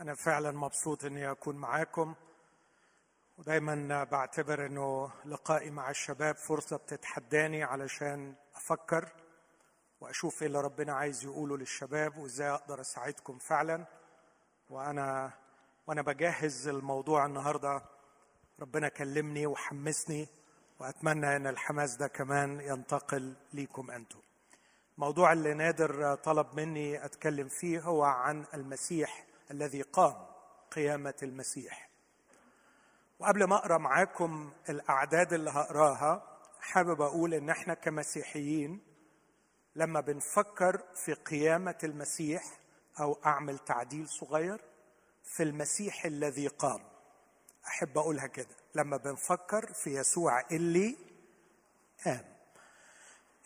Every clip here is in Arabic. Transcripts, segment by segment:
أنا فعلا مبسوط إني أكون معاكم ودايما بعتبر إنه لقائي مع الشباب فرصة بتتحداني علشان أفكر وأشوف إيه اللي ربنا عايز يقوله للشباب وإزاي أقدر أساعدكم فعلا. وأنا وأنا بجهز الموضوع النهاردة. ربنا كلمني وحمسني وأتمنى إن الحماس ده كمان ينتقل ليكم أنتم. الموضوع اللي نادر طلب مني أتكلم فيه هو عن المسيح الذي قام قيامة المسيح. وقبل ما أقرأ معاكم الأعداد اللي هقراها حابب أقول إن إحنا كمسيحيين لما بنفكر في قيامة المسيح أو أعمل تعديل صغير في المسيح الذي قام. أحب أقولها كده لما بنفكر في يسوع اللي قام.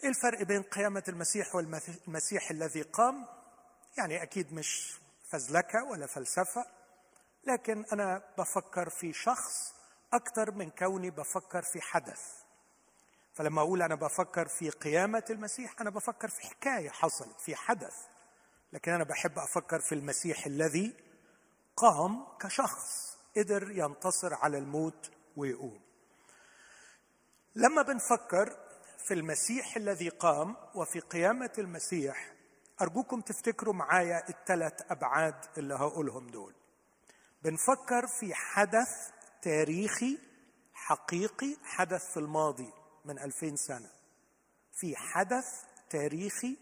إيه الفرق بين قيامة المسيح والمسيح الذي قام؟ يعني أكيد مش فزلكه ولا فلسفة لكن أنا بفكر في شخص أكثر من كوني بفكر في حدث. فلما أقول أنا بفكر في قيامة المسيح أنا بفكر في حكاية حصلت في حدث. لكن أنا بحب أفكر في المسيح الذي قام كشخص قدر ينتصر على الموت ويقوم. لما بنفكر في المسيح الذي قام وفي قيامة المسيح أرجوكم تفتكروا معايا الثلاث أبعاد اللي هقولهم دول. بنفكر في حدث تاريخي حقيقي حدث في الماضي من ألفين سنة. في حدث تاريخي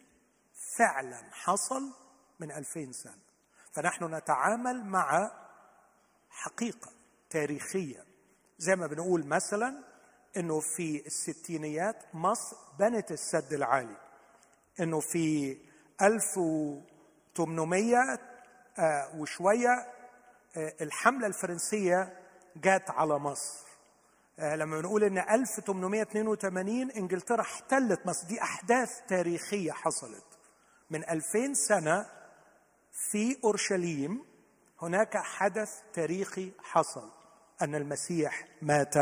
فعلا حصل من ألفين سنة. فنحن نتعامل مع حقيقة تاريخية. زي ما بنقول مثلا إنه في الستينيات مصر بنت السد العالي. إنه في 1800 آه، وشوية آه، الحملة الفرنسية جات على مصر. آه، لما بنقول إن 1882 إنجلترا احتلت مصر. دي أحداث تاريخية حصلت. من 2000 سنة في أورشليم هناك حدث تاريخي حصل. أن المسيح مات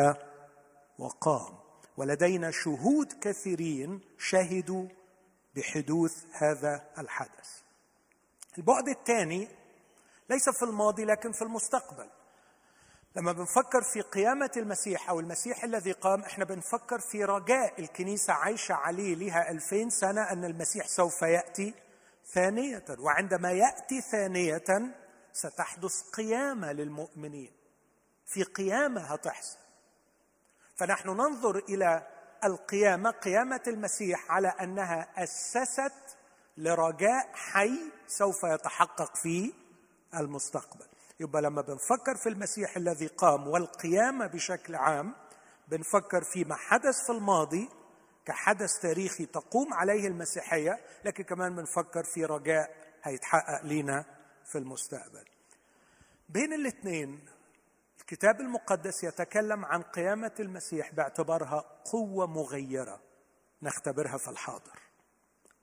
وقام. ولدينا شهود كثيرين شهدوا بحدوث هذا الحدث. البعد الثاني ليس في الماضي لكن في المستقبل. لما بنفكر في قيامة المسيح أو المسيح الذي قام إحنا بنفكر في رجاء الكنيسة عايشة عليه لها ألفين سنة أن المسيح سوف يأتي ثانية. وعندما يأتي ثانية ستحدث قيامة للمؤمنين. في قيامة هتحصل. فنحن ننظر إلى القيامة قيامة المسيح على أنها أسست لرجاء حي سوف يتحقق في المستقبل. يبقى لما بنفكر في المسيح الذي قام والقيامة بشكل عام بنفكر فيما حدث في الماضي كحدث تاريخي تقوم عليه المسيحية لكن كمان بنفكر في رجاء هيتحقق لينا في المستقبل. بين الاثنين الكتاب المقدس يتكلم عن قيامة المسيح باعتبارها قوة مغيرة نختبرها في الحاضر.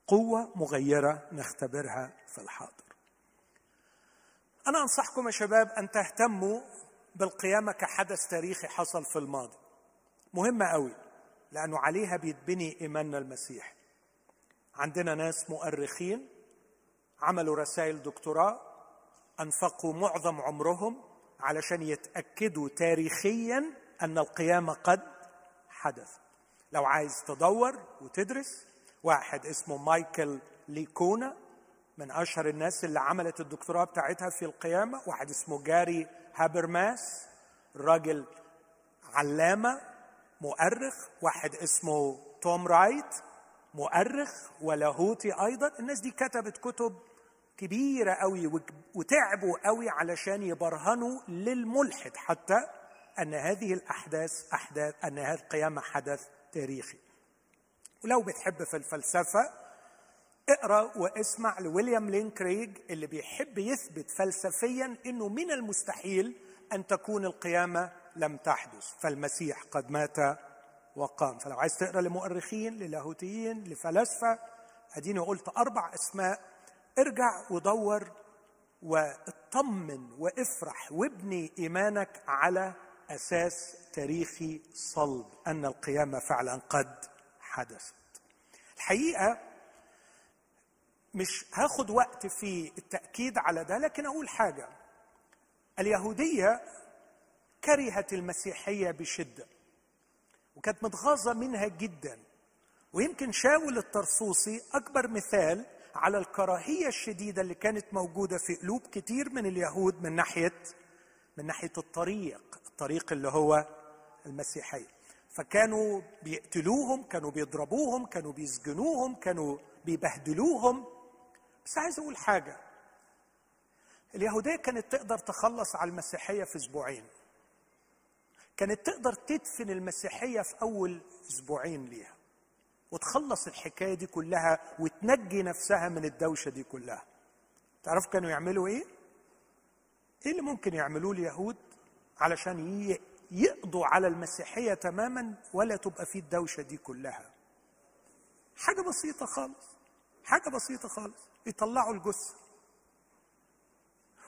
قوة مغيرة نختبرها في الحاضر. أنا أنصحكم يا شباب أن تهتموا بالقيامة كحدث تاريخي حصل في الماضي. مهمة قوي لأنه عليها بيتبني إيماننا المسيحي. عندنا ناس مؤرخين عملوا رسائل دكتوراه أنفقوا معظم عمرهم علشان يتأكدوا تاريخيا أن القيامة قد حدثت لو عايز تدور وتدرس واحد اسمه مايكل ليكونا من أشهر الناس اللي عملت الدكتوراه بتاعتها في القيامة. واحد اسمه جاري هابرماس الراجل علامة مؤرخ. واحد اسمه توم رايت مؤرخ. ولاهوتي أيضا. الناس دي كتبت كتب كبيرة قوي وتعبوا قوي علشان يبرهنوا للملحد حتى أن هذه الأحداث أحداث أن هذه القيامة حدث تاريخي. ولو بتحب في الفلسفة اقرأ واسمع لويليام لين كريج اللي بيحب يثبت فلسفيا إنه من المستحيل أن تكون القيامة لم تحدث. فالمسيح قد مات وقام. فلو عايز تقرأ لمؤرخين للاهوتيين لفلاسفة أديني قلت أربع أسماء ارجع ودور واطمن وافرح وابني إيمانك على أساس تاريخي صلب أن القيامه فعلا قد حدثت. الحقيقة مش هاخد وقت في التأكيد على ده لكن أقول حاجة اليهودية كرهت المسيحية بشدة وكانت متغاظة منها جدا ويمكن شاول الطرسوسي أكبر مثال على الكراهية الشديدة اللي كانت موجودة في قلوب كتير من اليهود من ناحيه من ناحية الطريق الطريق اللي هو المسيحية. فكانوا بيقتلوهم كانوا بيضربوهم كانوا بيسجنوهم كانوا بيبهدلوهم. بس عايز أقول حاجة. اليهودية كانت تقدر تخلص على المسيحية في أسبوعين. كانت تقدر تدفن المسيحية في أول أسبوعين ليها. وتخلص الحكاية دي كلها وتنجي نفسها من الدوشة دي كلها. تعرف كانوا يعملوا إيه؟ إيه اللي ممكن يعملوه اليهود علشان يقضوا على المسيحية تماما ولا تبقى فيه الدوشة دي كلها؟ حاجة بسيطة خالص. حاجة بسيطة خالص. يطلعوا الجثة.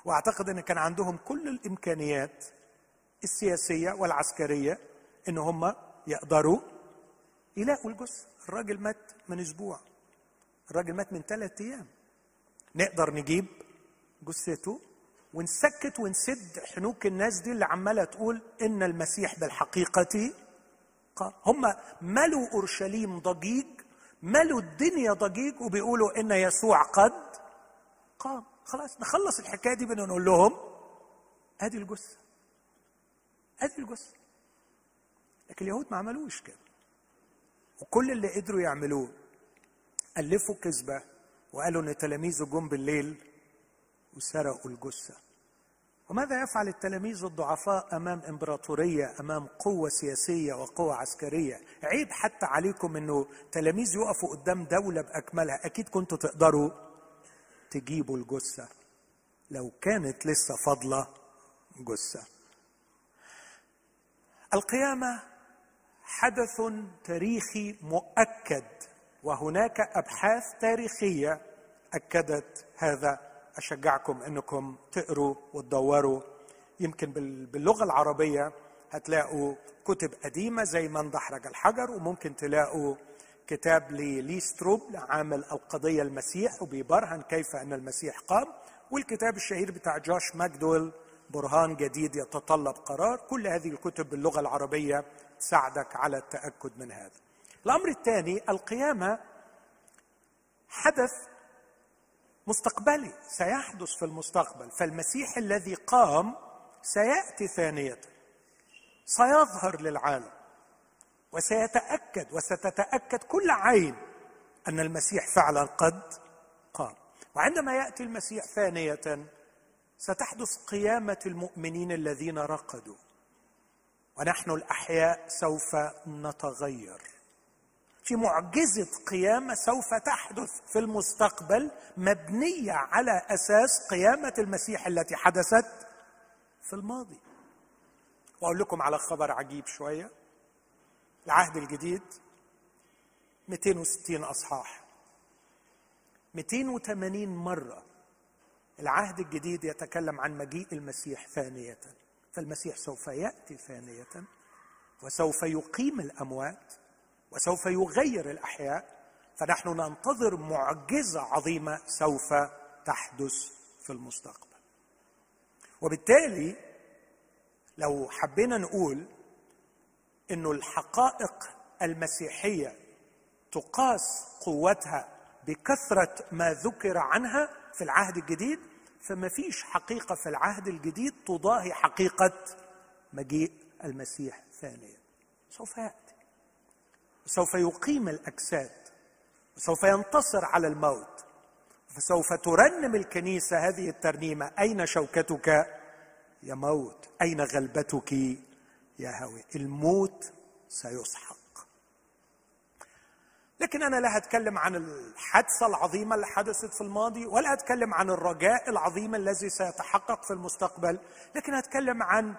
وأعتقد إن كان عندهم كل الإمكانيات السياسية والعسكرية إن هم يقدروا يلاقوا الجثه الراجل مات من أسبوع. الراجل مات من ثلاثة أيام. نقدر نجيب جثته ونسكت ونسد حنوك الناس دي اللي عمالة تقول إن المسيح بالحقيقة قام هم ملوا أورشليم ضجيج ملوا الدنيا ضجيج وبيقولوا إن يسوع قد قام. خلاص نخلص الحكاية دي بنقول لهم ادي الجثة. ادي الجثة. لكن اليهود ما عملوش كده. وكل اللي قدروا يعملوه ألفوا كذبة وقالوا إن تلاميذه جم بالليل وسرقوا الجثة. وماذا يفعل التلاميذ الضعفاء أمام إمبراطورية أمام قوة سياسية وقوة عسكرية؟ عيب حتى عليكم أنه تلاميذ يقفوا قدام دولة بأكملها. أكيد كنتوا تقدروا تجيبوا الجثة لو كانت لسه فاضلة جثة. القيامة حدث تاريخي مؤكد وهناك أبحاث تاريخية أكدت هذا. أشجعكم أنكم تقروا وتدوروا. يمكن باللغة العربية هتلاقوا كتب قديمة زي من دحرج الحجر وممكن تلاقوا كتاب لليستروب عامل القضية المسيح وبيبرهن كيف أن المسيح قام. والكتاب الشهير بتاع جوش ماكدويل برهان جديد يتطلب قرار. كل هذه الكتب باللغة العربية تساعدك على التأكد من هذا. الأمر الثاني القيامة حدث مستقبلي سيحدث في المستقبل. فالمسيح الذي قام سيأتي ثانية سيظهر للعالم وسيتأكد وستتأكد كل عين أن المسيح فعلا قد قام. وعندما يأتي المسيح ثانية ستحدث قيامة المؤمنين الذين رقدوا. ونحن الأحياء سوف نتغير. في معجزة قيامة سوف تحدث في المستقبل مبنية على أساس قيامة المسيح التي حدثت في الماضي. وأقول لكم على خبر عجيب شوية. العهد الجديد 260 أصحاح. 280 مرة العهد الجديد يتكلم عن مجيء المسيح ثانية. فالمسيح سوف يأتي ثانية وسوف يقيم الأموات وسوف يغير الأحياء فنحن ننتظر معجزة عظيمة سوف تحدث في المستقبل. وبالتالي لو حبينا نقول إنه الحقائق المسيحية تقاس قوتها بكثرة ما ذكر عنها في العهد الجديد فما فيش حقيقة في العهد الجديد تضاهي حقيقة مجيء المسيح ثانيا. سوف يأتي. سوف يقيم الأجساد. وسوف ينتصر على الموت. فسوف ترنم الكنيسة هذه الترنيمة. أين شوكتك يا موت؟ أين غلبتك يا هوي؟ الموت سيسحق لكن أنا لا هتكلم عن الحادثة العظيمة اللي حدثت في الماضي ولا هتكلم عن الرجاء العظيم الذي سيتحقق في المستقبل لكن هتكلم عن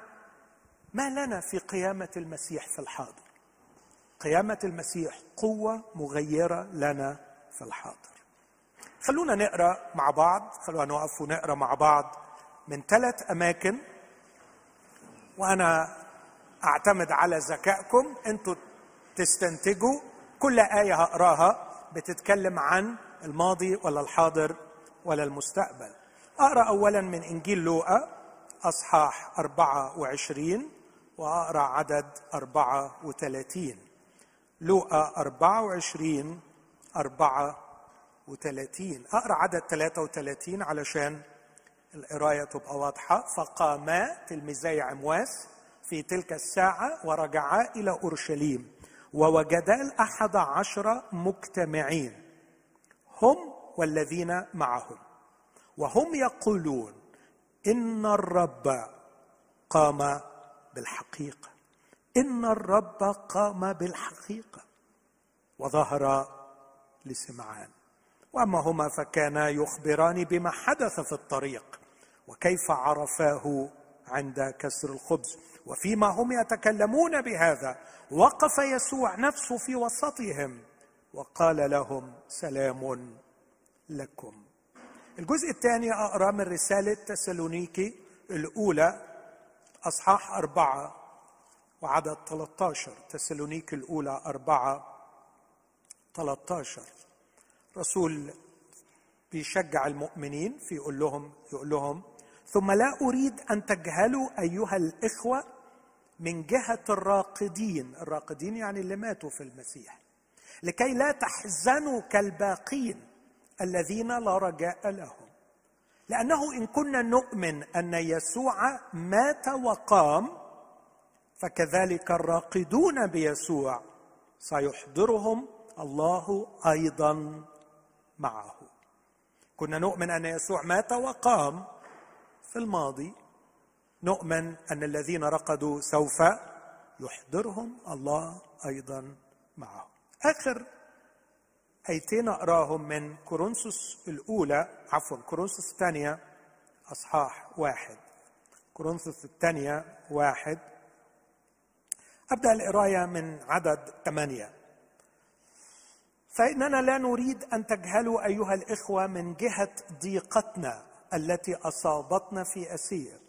ما لنا في قيامة المسيح في الحاضر. قيامة المسيح قوة مغيرة لنا في الحاضر. خلونا نقرأ مع بعض خلونا نقف ونقرأ مع بعض من ثلاث أماكن. وأنا أعتمد على ذكائكم أنتوا تستنتجوا. كل آية هقراها بتتكلم عن الماضي ولا الحاضر ولا المستقبل. أقرأ أولا من إنجيل لوقا أصحاح 24 وأقرأ عدد 34 لوقا 24 34 أقرأ عدد 33 علشان القراية تبقى واضحة. فقاما تلميذي عمواس في تلك الساعة ورجعا إلى أورشليم. ووجدا الأحد عشر مجتمعين هم والذين معهم. وهم يقولون إن الرب قام بالحقيقة. إن الرب قام بالحقيقة. وظهر لسمعان. وأما هما فكانا يخبران بما حدث في الطريق. وكيف عرفاه عند كسر الخبز. وفيما هم يتكلمون بهذا وقف يسوع نفسه في وسطهم وقال لهم سلام لكم. الجزء الثاني أقرأ من رسالة تسالونيكي الأولى أصحاح أربعة وعدد 13 تسالونيكي الأولى أربعة 13 رسول بيشجع المؤمنين في يقول لهم يقول لهم ثم لا أريد أن تجهلوا أيها الإخوة من جهة الراقدين. الراقدين يعني اللي ماتوا في المسيح. لكي لا تحزنوا كالباقين الذين لا رجاء لهم. لأنه إن كنا نؤمن أن يسوع مات وقام فكذلك الراقدون بيسوع سيحضرهم الله أيضا معه. كنا نؤمن أن يسوع مات وقام في الماضي نؤمن أن الذين رقدوا سوف يحضرهم الله أيضا معه آخر آيتين أقراهم من كورنثوس الأولى عفوا كورنثوس الثانية أصحاح واحد. كورنثوس الثانية واحد. أبدأ القراية من عدد ثمانية. فإننا لا نريد أن تجهلوا أيها الإخوة من جهة ضيقتنا. التي أصابتنا في أسير.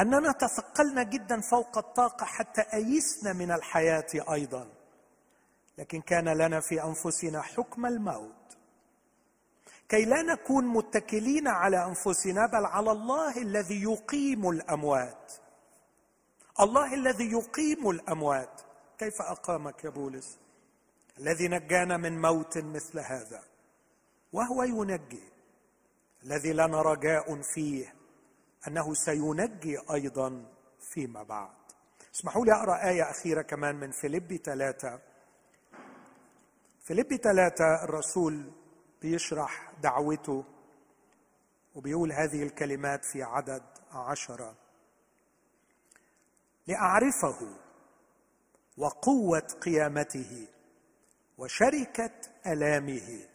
أننا تثقلنا جدا فوق الطاقة حتى أيسنا من الحياة أيضا. لكن كان لنا في أنفسنا حكم الموت. كي لا نكون متكلين على أنفسنا بل على الله الذي يقيم الأموات. الله الذي يقيم الأموات. كيف أقامك يا بولس؟ الذي نجانا من موت مثل هذا. وهو ينجي. الذي لنا رجاء فيه أنه سينجي أيضا فيما بعد. اسمحوا لي أقرأ آية أخيرة كمان من فيليبي ثلاثة فيليبي ثلاثة الرسول بيشرح دعوته وبيقول هذه الكلمات في عدد عشرة. لأعرفه وقوة قيامته وشركة ألامه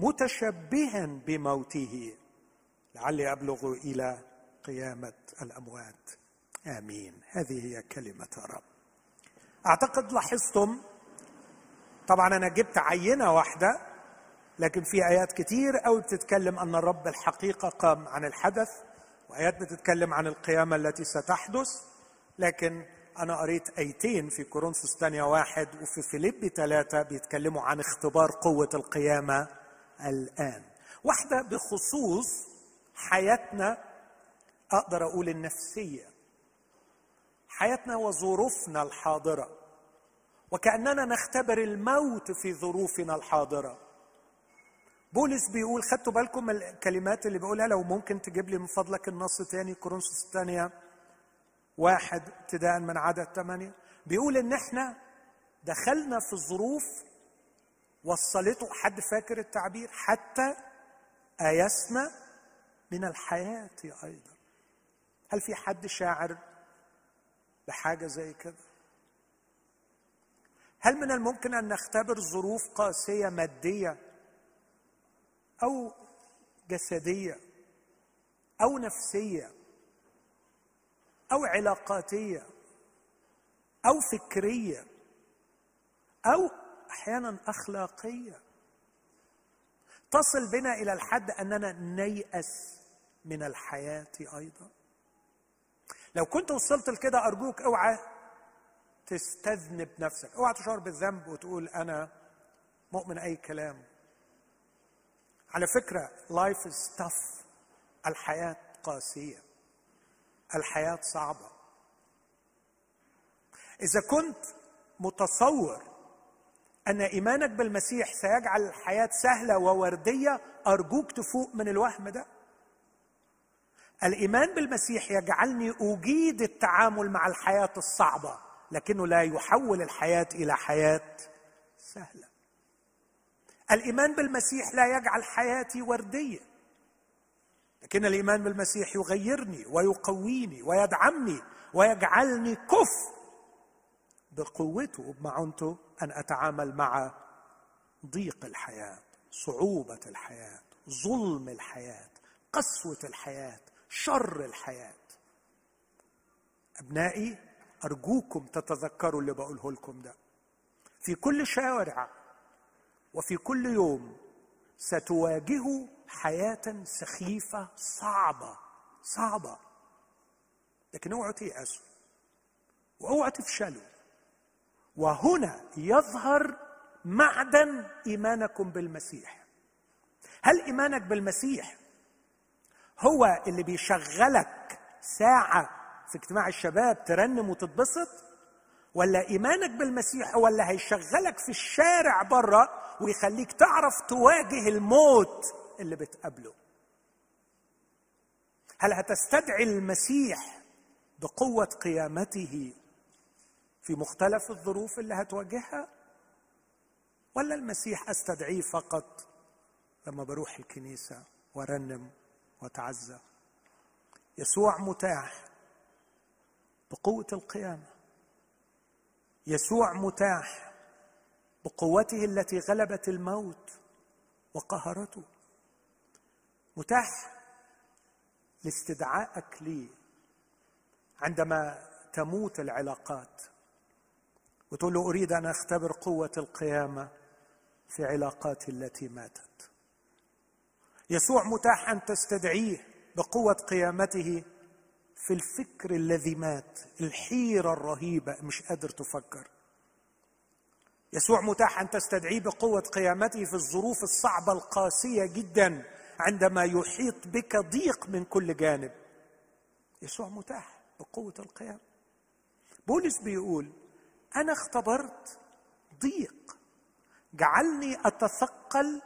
متشبها بموته. لعلي أبلغ إلى قيامة الأموات. آمين. هذه هي كلمة رب. أعتقد لاحظتم طبعا أنا جبت عينة واحدة لكن في آيات كتير قوي بتتكلم أن الرب الحقيقة قام عن الحدث وآيات بتتكلم عن القيامة التي ستحدث لكن أنا قريت آيتين في كورنثوس الثانية واحد وفي فيليب ثلاثة بيتكلموا عن اختبار قوة القيامة. الآن. واحدة بخصوص حياتنا أقدر أقول النفسية. حياتنا وظروفنا الحاضرة. وكأننا نختبر الموت في ظروفنا الحاضرة. بولس بيقول خدتوا بالكم الكلمات اللي بيقولها لو ممكن تجيب لي من فضلك النص تاني كورنثوس الثانية واحد ابتداء من عدد ثمانية. بيقول إن إحنا دخلنا في ظروف وصلته حد فاكر التعبير؟ حتى آيسنا من الحياة أيضا. هل في حد شاعر بحاجة زي كده؟ هل من الممكن أن نختبر ظروف قاسية مادية أو جسدية أو نفسية أو علاقاتية أو فكرية أو أحيانا أخلاقية. تصل بنا إلى الحد أننا نيأس من الحياة أيضا. لو كنت وصلت لكده أرجوك أوعى تستذنب نفسك. أوعى تشعر بالذنب وتقول أنا مؤمن أي كلام. على فكرة life is الحياة قاسية. الحياة صعبة. إذا كنت متصور أن إيمانك بالمسيح سيجعل الحياة سهلة ووردية أرجوك تفوق من الوهم ده. الإيمان بالمسيح يجعلني أجيد التعامل مع الحياة الصعبة لكنه لا يحول الحياة إلى حياة سهلة. الإيمان بالمسيح لا يجعل حياتي وردية لكن الإيمان بالمسيح يغيرني ويقويني ويدعمني ويجعلني كف بقوته وبمعونته أن أتعامل مع ضيق الحياة صعوبة الحياة ظلم الحياة قسوة الحياة شر الحياة. أبنائي أرجوكم تتذكروا اللي بقوله لكم ده. في كل شارع وفي كل يوم ستواجهوا حياة سخيفة صعبة صعبة. لكن اوعوا تيأسوا وأوعوا تفشلوا. وهنا يظهر معدن إيمانكم بالمسيح. هل إيمانك بالمسيح هو اللي بيشغلك ساعة في اجتماع الشباب ترنم وتتبسط؟ ولا إيمانك بالمسيح هو اللي هيشغلك في الشارع بره ويخليك تعرف تواجه الموت اللي بتقابله؟ هل هتستدعي المسيح بقوة قيامته في مختلف الظروف اللي هتواجهها؟ ولا المسيح أستدعيه فقط لما بروح الكنيسة وأرنم وأتعزى؟ يسوع متاح بقوة القيامة. يسوع متاح بقوته التي غلبت الموت وقهرته. متاح لاستدعائك لي عندما تموت العلاقات. وتقول له أريد أن أختبر قوة القيامة في علاقاتي التي ماتت. يسوع متاح أن تستدعيه بقوة قيامته في الفكر الذي مات الحيرة الرهيبة مش قادر تفكر. يسوع متاح أن تستدعيه بقوة قيامته في الظروف الصعبة القاسية جدا عندما يحيط بك ضيق من كل جانب. يسوع متاح بقوة القيامة. بولس بيقول أنا اختبرت ضيق. جعلني أتثقل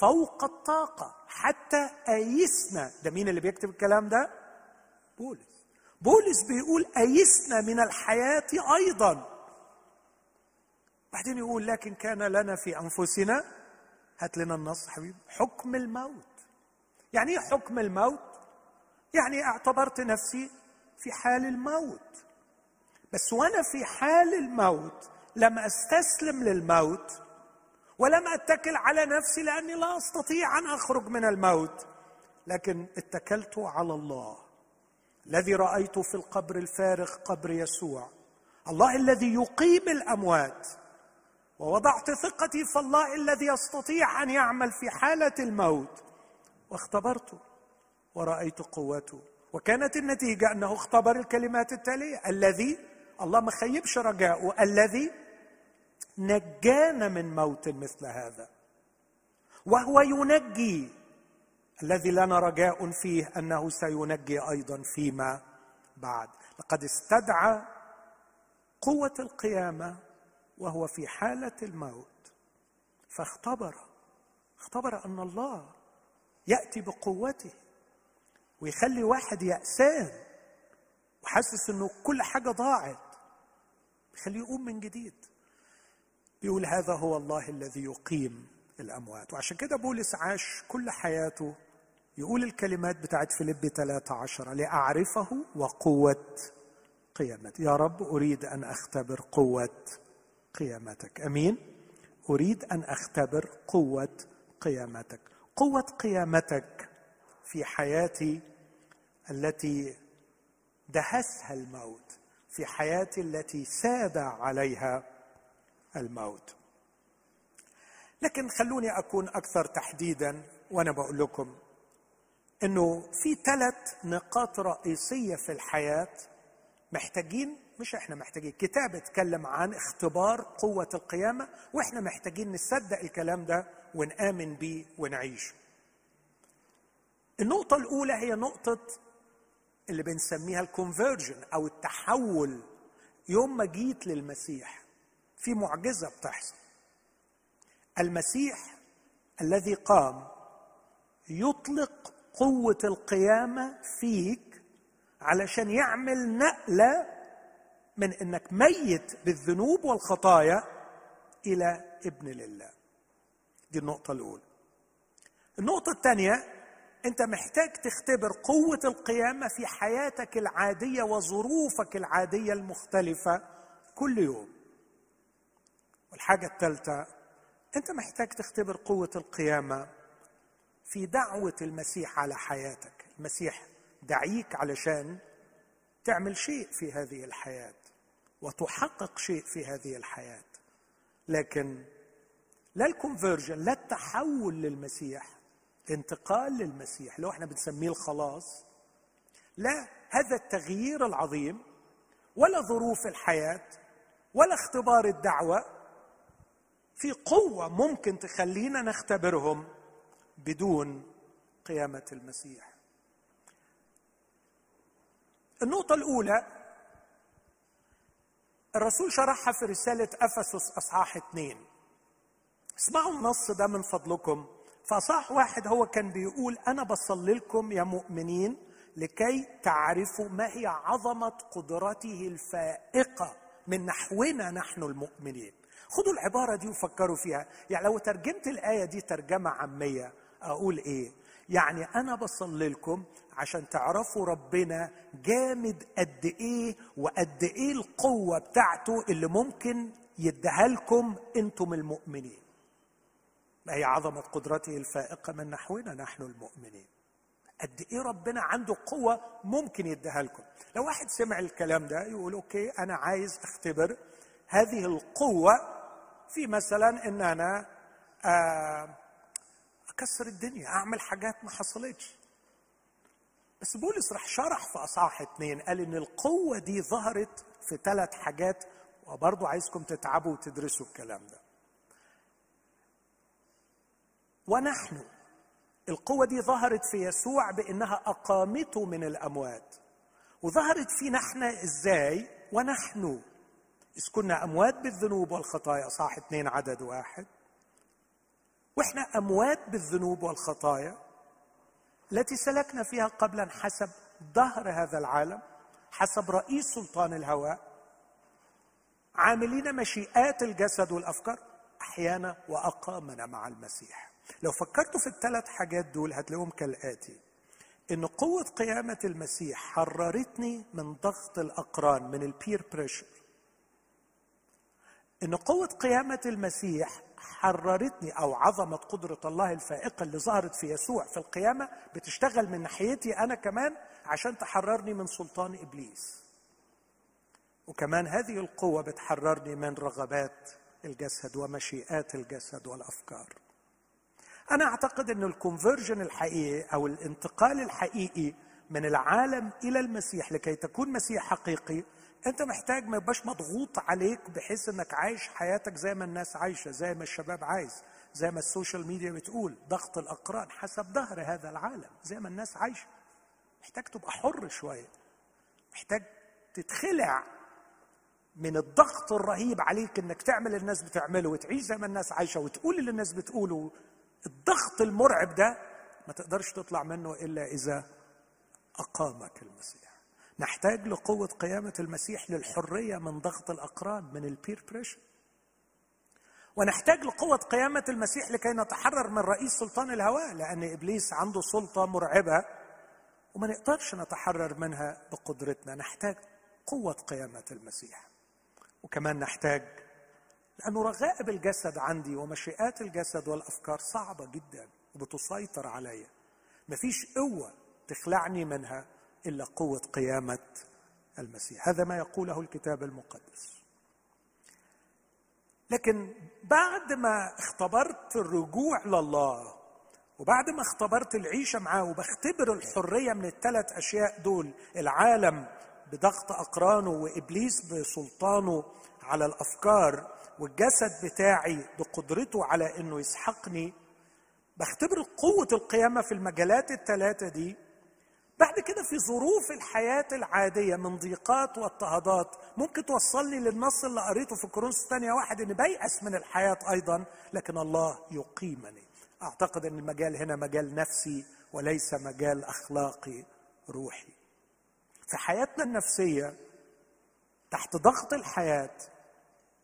فوق الطاقة. حتى أيسنا ده مين اللي بيكتب الكلام ده؟ بولس. بولس بيقول أيسنا من الحياة أيضا. بعدين يقول لكن كان لنا في أنفسنا هات لنا النص حبيبي حكم الموت. يعني إيه حكم الموت؟ يعني أعتبرت نفسي في حال الموت. بس وأنا في حال الموت لم أستسلم للموت ولم أتكل على نفسي لأني لا أستطيع أن أخرج من الموت لكن اتكلت على الله الذي رايته في القبر الفارغ قبر يسوع الله الذي يقيم الأموات ووضعت ثقتي في الله الذي يستطيع أن يعمل في حالة الموت واختبرته ورأيت قوته وكانت النتيجة أنه اختبر الكلمات التالية الذي الله ما خيبش رجاؤه الذي نجانا من موت مثل هذا. وهو ينجي. الذي لنا رجاء فيه أنه سينجي أيضا فيما بعد. لقد استدعى قوة القيامة وهو في حالة الموت. فاختبر. اختبر أن الله يأتي بقوته ويخلي واحد يأسان وحاسس إنه كل حاجة ضاعت. يخليه يقوم من جديد. بيقول هذا هو الله الذي يقيم الأموات. وعشان كده بولس عاش كل حياته يقول الكلمات بتاعت فيليب 13 لأعرفه وقوة قيامته يا رب أريد أن أختبر قوة قيامتك. أمين؟ أريد أن أختبر قوة قيامتك. قوة قيامتك في حياتي التي دهسها الموت. في حياتي التي ساد عليها الموت. لكن خلوني أكون أكثر تحديدا وأنا بقول لكم إنه في ثلاث نقاط رئيسية في الحياة محتاجين مش إحنا محتاجين كتاب اتكلم عن اختبار قوة القيامة وإحنا محتاجين نصدق الكلام ده ونآمن بيه ونعيشه النقطة الأولى هي نقطة اللي بنسميها الكونفرجن أو التحول يوم ما جيت للمسيح. في معجزة بتحصل. المسيح الذي قام يطلق قوة القيامة فيك علشان يعمل نقلة من إنك ميت بالذنوب والخطايا إلى ابن لله. دي النقطة الأولى. النقطة الثانية انت محتاج تختبر قوة القيامة في حياتك العادية وظروفك العادية المختلفة كل يوم. والحاجة الثالثه انت محتاج تختبر قوة القيامة في دعوة المسيح على حياتك. المسيح دعيك علشان تعمل شيء في هذه الحياة وتحقق شيء في هذه الحياة. لكن لا الكونفرجن لا التحول للمسيح الانتقال للمسيح اللي إحنا بنسميه الخلاص لا هذا التغيير العظيم ولا ظروف الحياة ولا اختبار الدعوة في قوة ممكن تخلينا نختبرهم بدون قيامة المسيح. النقطة الأولى الرسول شرحها في رسالة أفسس أصحاح اثنين. اسمعوا النص ده من فضلكم. فصح واحد هو كان بيقول أنا بصلي لكم يا مؤمنين لكي تعرفوا ما هي عظمة قدرته الفائقة من نحونا نحن المؤمنين. خدوا العبارة دي وفكروا فيها. يعني لو ترجمت الآية دي ترجمة عامية أقول إيه؟ يعني أنا بصلي لكم عشان تعرفوا ربنا جامد قد إيه وقد إيه القوة بتاعته اللي ممكن يديها لكم أنتم المؤمنين. ما هي عظمة قدرته الفائقة من نحونا نحن المؤمنين. قد إيه ربنا عنده قوة ممكن يديها لكم. لو واحد سمع الكلام ده يقول أوكي أنا عايز أختبر هذه القوة في مثلا إن أنا آه، أكسر الدنيا أعمل حاجات ما حصلتش. بس بولس راح شرح في أصحاح اثنين قال إن القوة دي ظهرت في ثلاث حاجات وبرضه عايزكم تتعبوا وتدرسوا الكلام ده. ونحن القوة دي ظهرت في يسوع بأنها أقامته من الأموات. وظهرت فينا إحنا إزاي؟ ونحن. إذ كنا أموات بالذنوب والخطايا صح اثنين عدد واحد. وإحنا أموات بالذنوب والخطايا التي سلكنا فيها قبلا حسب ظهر هذا العالم حسب رئيس سلطان الهواء عاملين مشيئات الجسد والأفكار أحيانا وأقامنا مع المسيح. لو فكرتوا في الثلاث حاجات دول هتلاقيهم كالآتي. إن قوة قيامة المسيح حررتني من ضغط الأقران من البير بريشر إن قوة قيامة المسيح حررتني أو عظمة قدرة الله الفائقة اللي ظهرت في يسوع في القيامة بتشتغل من ناحيتي أنا كمان عشان تحررني من سلطان إبليس. وكمان هذه القوة بتحررني من رغبات الجسد ومشيئات الجسد والأفكار. أنا أعتقد ان ال conversion الحقيقي أو الانتقال الحقيقي من العالم إلى المسيح لكي تكون مسيح حقيقي أنت محتاج ما يبقاش مضغوط عليك بحيث إنك عايش حياتك زي ما الناس عايشة زي ما الشباب عايز زي ما ال social media بتقول ضغط الأقران حسب دهر هذا العالم زي ما الناس عايشة. محتاج تبقى حر شوية محتاج تتخلع من الضغط الرهيب عليك إنك تعمل اللي الناس بتعمله وتعيش زي ما الناس عايشة وتقول اللي الناس بتقوله الضغط المرعب ده ما تقدرش تطلع منه إلا إذا أقامك المسيح. نحتاج لقوة قيامة المسيح للحرية من ضغط الأقران من البير بريشر ونحتاج لقوة قيامة المسيح لكي نتحرر من رئيس سلطان الهواء لأن إبليس عنده سلطة مرعبة وما نقدرش نتحرر منها بقدرتنا. نحتاج قوة قيامة المسيح. وكمان نحتاج لأنه رغائب الجسد عندي ومشيئات الجسد والأفكار صعبة جدا وبتسيطر علي مفيش قوة تخلعني منها إلا قوة قيامة المسيح. هذا ما يقوله الكتاب المقدس. لكن بعد ما اختبرت الرجوع لله وبعد ما اختبرت العيشة معاه وبختبر الحرية من الثلاث أشياء دول العالم بضغط أقرانه وإبليس بسلطانه على الأفكار والجسد بتاعي بقدرته على إنه يسحقني بختبر قوة القيامة في المجالات الثلاثه دي. بعد كده في ظروف الحياة العادية من ضيقات واضطهادات ممكن توصلني للنص اللي قريته في كورنثوس الثانية واحد إن بيأس من الحياة أيضا لكن الله يقيمني. أعتقد أن المجال هنا مجال نفسي وليس مجال أخلاقي روحي. في حياتنا النفسية تحت ضغط الحياة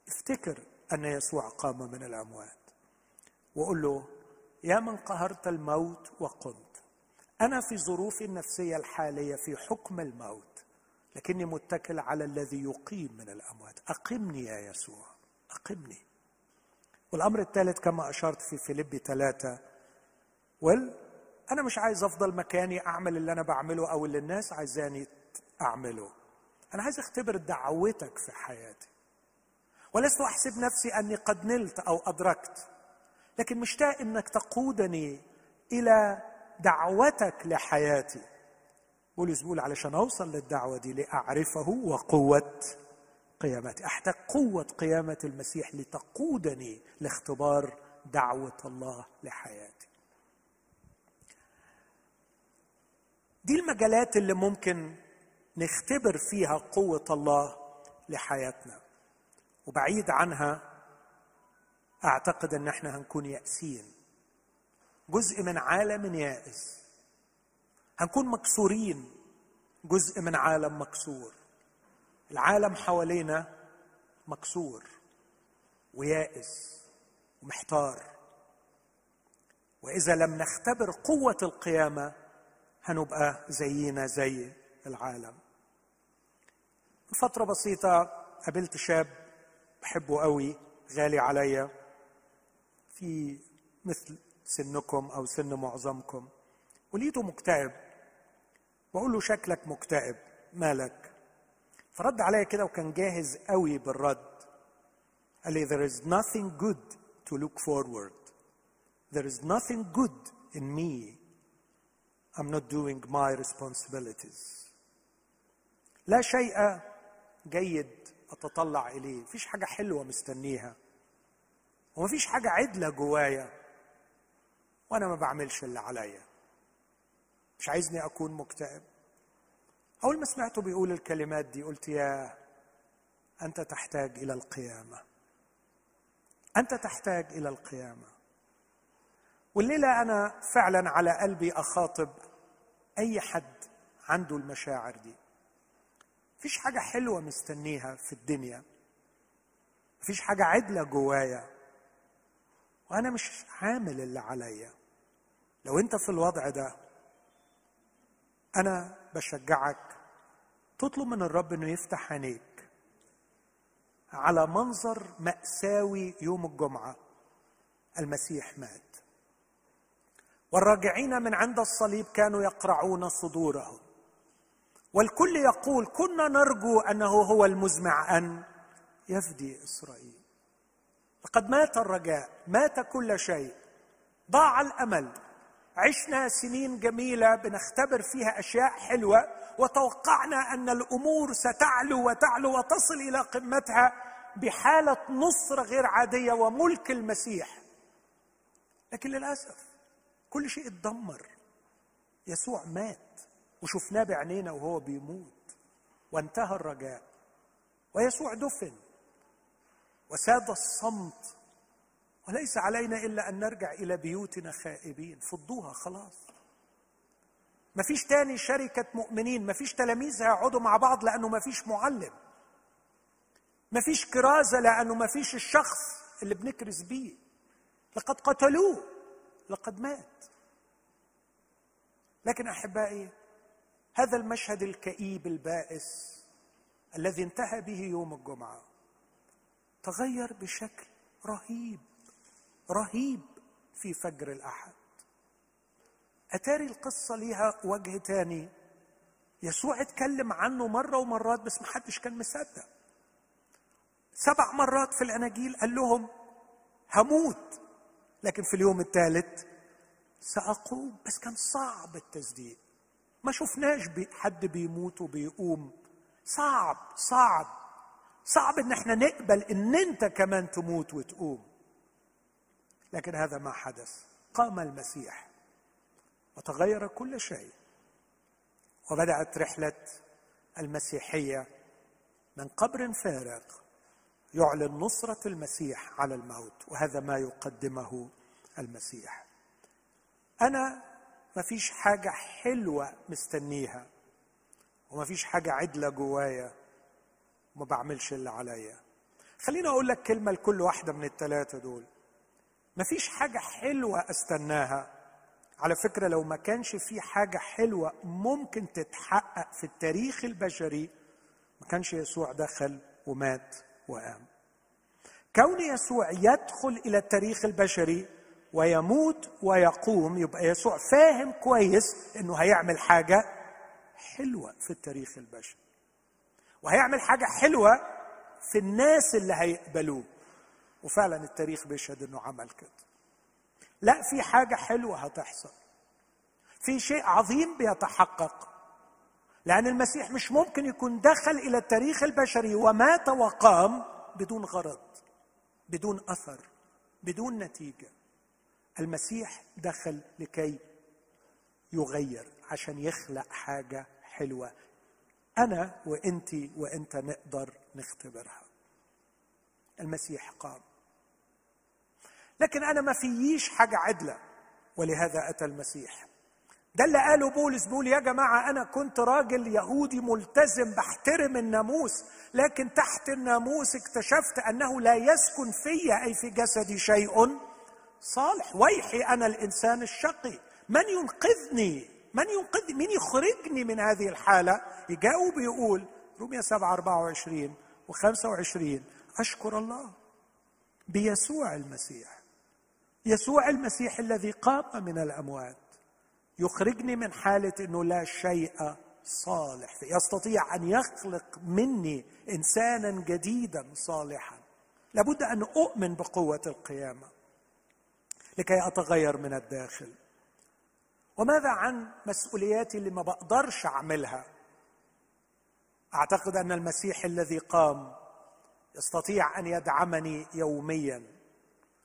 افتكر أن يسوع قام من الأموات وقول له يا من قهرت الموت وقمت. أنا في ظروفي النفسية الحالية في حكم الموت لكني متكل على الذي يقيم من الأموات. أقمني يا يسوع أقمني. والأمر الثالث كما أشرت في فيليبي ثلاثة وال أنا مش عايز أفضل مكاني أعمل اللي أنا بعمله أو اللي الناس عايزاني أعمله. أنا عايز أختبر دعوتك في حياتي. ولست أحسب نفسي أني قد نلت أو أدركت. لكن مشتاق إنك تقودني إلى دعوتك لحياتي. بولس بيقول علشان أوصل للدعوة دي لأعرفه وقوة قيامتي. أحتاج قوة قيامة المسيح لتقودني لاختبار دعوة الله لحياتي. دي المجالات اللي ممكن نختبر فيها قوة الله لحياتنا. وبعيد عنها أعتقد أن إحنا هنكون يائسين جزء من عالم يائس. هنكون مكسورين. جزء من عالم مكسور. العالم حوالينا مكسور ويائس ومحتار. وإذا لم نختبر قوة القيامة هنبقى زينا زي العالم. فترة بسيطة قابلت شاب بحبه قوي غالي عليا في مثل سنكم أو سن معظمكم. ولقيته مكتئب. بقول له شكلك مكتئب. مالك؟ فرد عليا كده وكان جاهز قوي بالرد. قال لي there is nothing good to look forward. There is nothing good in me. I'm not doing my responsibilities. لا شيء جيد أتطلع إليه. مفيش حاجة حلوة مستنيها. ومفيش حاجة عدلة جوايا. وأنا ما بعملش اللي عليا. مش عايزني أكون مكتئب. أول ما سمعته بيقول الكلمات دي قلت يا أنت تحتاج إلى القيامة. أنت تحتاج إلى القيامة. والليلة أنا فعلا على قلبي أخاطب أي حد عنده المشاعر دي. مفيش حاجة حلوة مستنيها في الدنيا. مفيش حاجة عدلة جوايا. وأنا مش عامل اللي عليا. لو أنت في الوضع ده أنا بشجعك تطلب من الرب إنه يفتح عينيك على منظر مأساوي يوم الجمعة. المسيح مات. والراجعين من عند الصليب كانوا يقرعون صدورهم. والكل يقول كنا نرجو أنه هو المزمع أن يفدي إسرائيل. لقد مات الرجاء مات كل شيء. ضاع الأمل. عشنا سنين جميلة بنختبر فيها أشياء حلوة وتوقعنا أن الأمور ستعلو وتعلو وتصل إلى قمتها بحالة نصره غير عادية وملك المسيح. لكن للأسف كل شيء اتدمر. يسوع مات. وشفناه بعينينا وهو بيموت. وانتهى الرجاء. ويسوع دفن. وساد الصمت. وليس علينا إلا أن نرجع إلى بيوتنا خائبين. فضوها خلاص. ما فيش تاني شركة مؤمنين. ما فيش تلاميذ هيقعدوا مع بعض لأنه ما فيش معلم. ما فيش كرازة لأنه ما فيش الشخص اللي بنكرز بيه. لقد قتلوه. لقد مات. لكن أحبائي هذا المشهد الكئيب البائس الذي انتهى به يوم الجمعة. تغير بشكل رهيب رهيب في فجر الأحد. أتاري القصة ليها وجه تاني. يسوع اتكلم عنه مرة ومرات بس ما حدش كان مصدق. سبع مرات في الأناجيل قال لهم هموت. لكن في اليوم الثالث سأقوم. بس كان صعب التصديق. ما شفناش حد بيموت وبيقوم. صعب صعب. صعب إن إحنا نقبل إن أنت كمان تموت وتقوم. لكن هذا ما حدث. قام المسيح وتغير كل شيء. وبدأت رحلة المسيحية من قبر فارغ يعلن نصرة المسيح على الموت وهذا ما يقدمه المسيح. أنا ما فيش حاجة حلوة مستنيها وما فيش حاجة عدلة جوايا وما بعملش اللي عليا. خليني أقول لك كلمة لكل واحدة من الثلاثه دول. ما فيش حاجة حلوة استناها. على فكرة لو ما كانش في حاجة حلوة ممكن تتحقق في التاريخ البشري ما كانش يسوع دخل ومات وقام. كون يسوع يدخل إلى التاريخ البشري ويموت ويقوم. يبقى يسوع فاهم كويس إنه هيعمل حاجة حلوة في التاريخ البشري. وهيعمل حاجة حلوة في الناس اللي هيقبلوه. وفعلا التاريخ بيشهد إنه عمل كده. لا في حاجة حلوة هتحصل. في شيء عظيم بيتحقق. لأن المسيح مش ممكن يكون دخل إلى التاريخ البشري ومات وقام بدون غرض بدون أثر بدون نتيجة. المسيح دخل لكي يغير عشان يخلق حاجة حلوة. أنا وانت وإنت نقدر نختبرها. المسيح قام. لكن أنا ما فييش حاجة عدلة ولهذا أتى المسيح. ده اللي قاله بولس بيقول يا جماعة أنا كنت راجل يهودي ملتزم بحترم الناموس لكن تحت الناموس اكتشفت أنه لا يسكن في أي في جسدي شيء. صالح. ويحي أنا الإنسان الشقي. من ينقذني؟ من ينقذني من يخرجني من هذه الحالة؟ يجاوب يقول رومية 7 24 و25 أشكر الله بيسوع المسيح. يسوع المسيح الذي قام من الأموات. يخرجني من حالة أنه لا شيء صالح. يستطيع أن يخلق مني إنسانا جديدا صالحا. لابد أن أؤمن بقوة القيامة. لكي أتغير من الداخل. وماذا عن مسؤولياتي اللي ما بقدرش أعملها؟ أعتقد أن المسيح الذي قام يستطيع أن يدعمني يوميا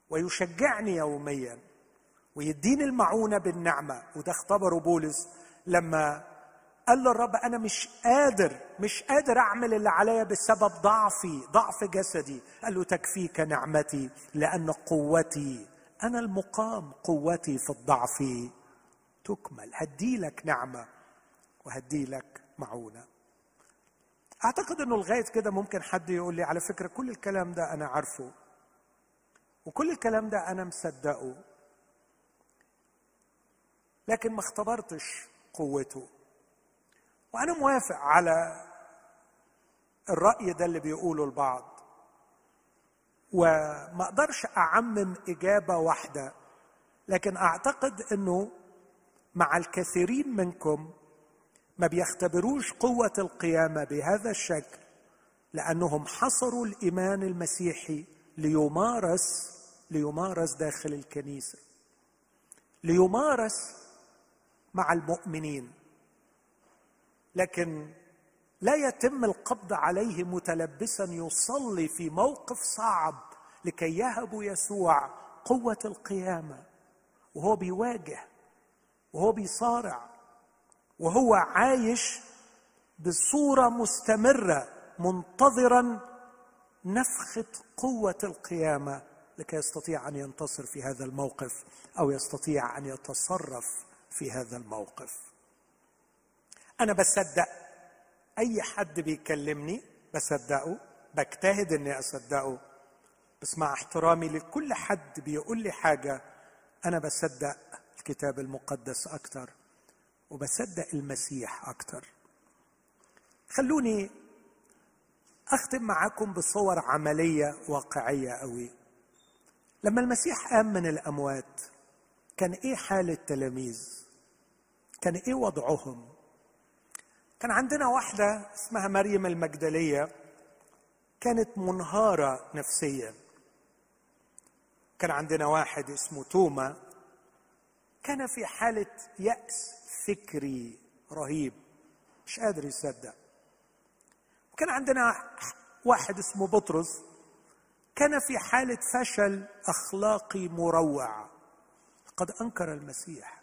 ويشجعني يوميا ويديني المعونة بالنعمة وده اختبره بولس لما قال للرب أنا مش قادر مش قادر أعمل اللي عليا بسبب ضعفي ضعف جسدي. قال له تكفيك نعمتي لأن قوتي أنا المقام قوتي في الضعف. تكمل. هدي لك نعمة وهدي لك معونة. أعتقد إنه لغايه كده ممكن حد يقول لي على فكرة كل الكلام ده أنا عارفه. وكل الكلام ده أنا مصدقه. لكن ما اختبرتش قوته. وأنا موافق على الرأي ده اللي بيقوله البعض. وما أقدرش أعمم إجابة واحدة لكن أعتقد إنه مع الكثيرين منكم ما بيختبروش قوة القيامة بهذا الشكل لأنهم حصروا الإيمان المسيحي ليمارس ليمارس داخل الكنيسة ليمارس مع المؤمنين. لكن لا يتم القبض عليه متلبسا يصلي في موقف صعب لكي يهب يسوع قوة القيامة. وهو بيواجه وهو بيصارع وهو عايش بصورة مستمرة منتظرا نفخة قوة القيامة لكي يستطيع أن ينتصر في هذا الموقف أو يستطيع أن يتصرف في هذا الموقف. أنا بصدق أي حد بيكلمني بصدقه بجتهد إني أصدقه. بس مع احترامي لكل حد بيقول لي حاجة أنا بصدق الكتاب المقدس أكتر وبصدق المسيح أكتر. خلوني أختم معاكم بصور عملية واقعية قوي. لما المسيح قام من الأموات كان إيه حال التلاميذ كان إيه وضعهم؟ كان عندنا واحدة اسمها مريم المجدلية كانت منهارة نفسيا. كان عندنا واحد اسمه توما كان في حالة يأس فكري رهيب مش قادر يصدق. وكان عندنا واحد اسمه بطرس كان في حالة فشل أخلاقي مروع. قد أنكر المسيح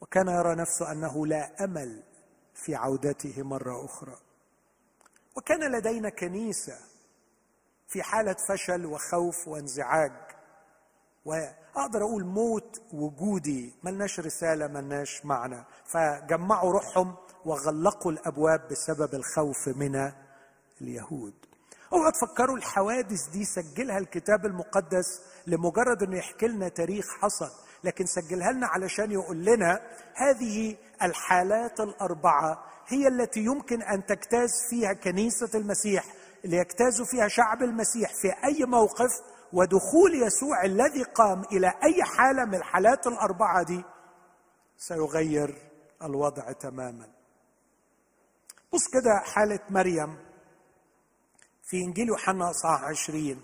وكان يرى نفسه أنه لا أمل في عودته مرة أخرى. وكان لدينا كنيسة في حالة فشل وخوف وانزعاج. وأقدر أقول موت وجودي ملناش رسالة ملناش معنى. فجمعوا روحهم وغلقوا الأبواب بسبب الخوف من اليهود. اوعوا تفكروا الحوادث دي سجلها الكتاب المقدس لمجرد إنه يحكي لنا تاريخ حصل. لكن سجلها لنا علشان يقول لنا هذه الحالات الأربعة هي التي يمكن أن تجتاز فيها كنيسة المسيح اللي يجتاز فيها شعب المسيح في أي موقف ودخول يسوع الذي قام إلى أي حالة من الحالات الأربعة دي سيغير الوضع تماما. بص كده حالة مريم في إنجيل يوحنا اصحاح عشرين.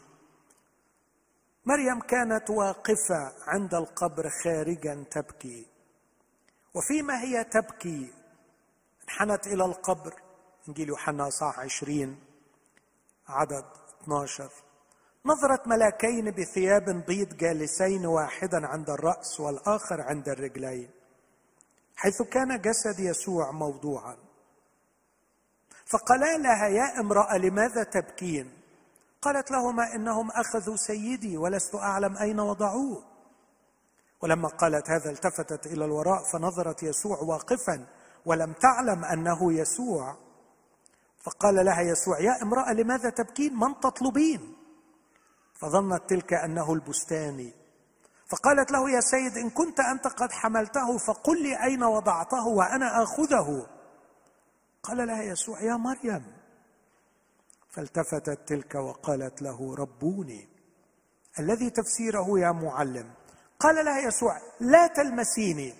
مريم كانت واقفة عند القبر خارجا تبكي. وفيما هي تبكي؟ انحنت إلى القبر. إنجيل يوحنا اصحاح عشرين عدد 12 نظرت ملاكين بثياب بيض جالسين واحدا عند الرأس والآخر عند الرجلين حيث كان جسد يسوع موضوعا. فقالا لها يا امرأة لماذا تبكين؟ قالت لهما إنهم أخذوا سيدي ولست أعلم أين وضعوه. ولما قالت هذا التفتت إلى الوراء فنظرت يسوع واقفا ولم تعلم أنه يسوع. فقال لها يسوع يا امرأة لماذا تبكين؟ من تطلبين؟ فظنت تلك أنه البستاني فقالت له يا سيد إن كنت أنت قد حملته فقل لي أين وضعته وأنا آخذه. قال لها يسوع يا مريم. فالتفتت تلك وقالت له ربوني. الذي تفسيره يا معلم. قال لها يسوع لا تلمسيني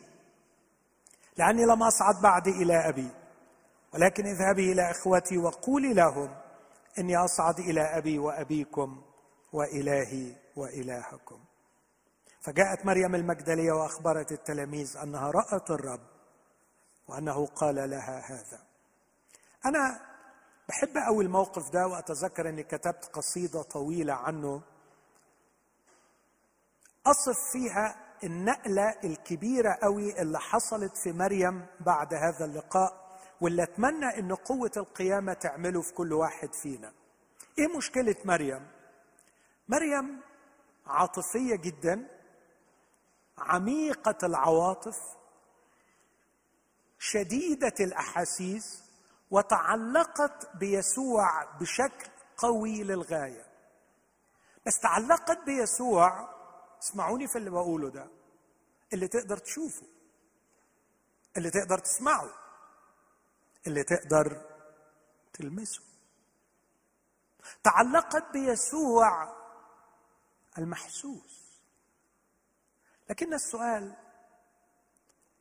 لأني لم أصعد بعد إلى أبي. ولكن اذهبي إلى إخوتي وقولي لهم إني أصعد إلى أبي وأبيكم وإلهي وإلهكم. فجاءت مريم المجدلية وأخبرت التلاميذ أنها رأت الرب وأنه قال لها هذا. أنا بحب قوي الموقف ده وأتذكر إني كتبت قصيدة طويلة عنه. أصف فيها النقلة الكبيرة قوي اللي حصلت في مريم بعد هذا اللقاء واللي أتمنى إن قوة القيامة تعمله في كل واحد فينا. إيه مشكلة مريم؟ مريم عاطفية جدا عميقة العواطف شديدة الأحاسيس وتعلقت بيسوع بشكل قوي للغاية. بس تعلقت بيسوع اسمعوني في اللي بقوله ده اللي تقدر تشوفه اللي تقدر تسمعه اللي تقدر تلمسه. تعلقت بيسوع المحسوس. لكن السؤال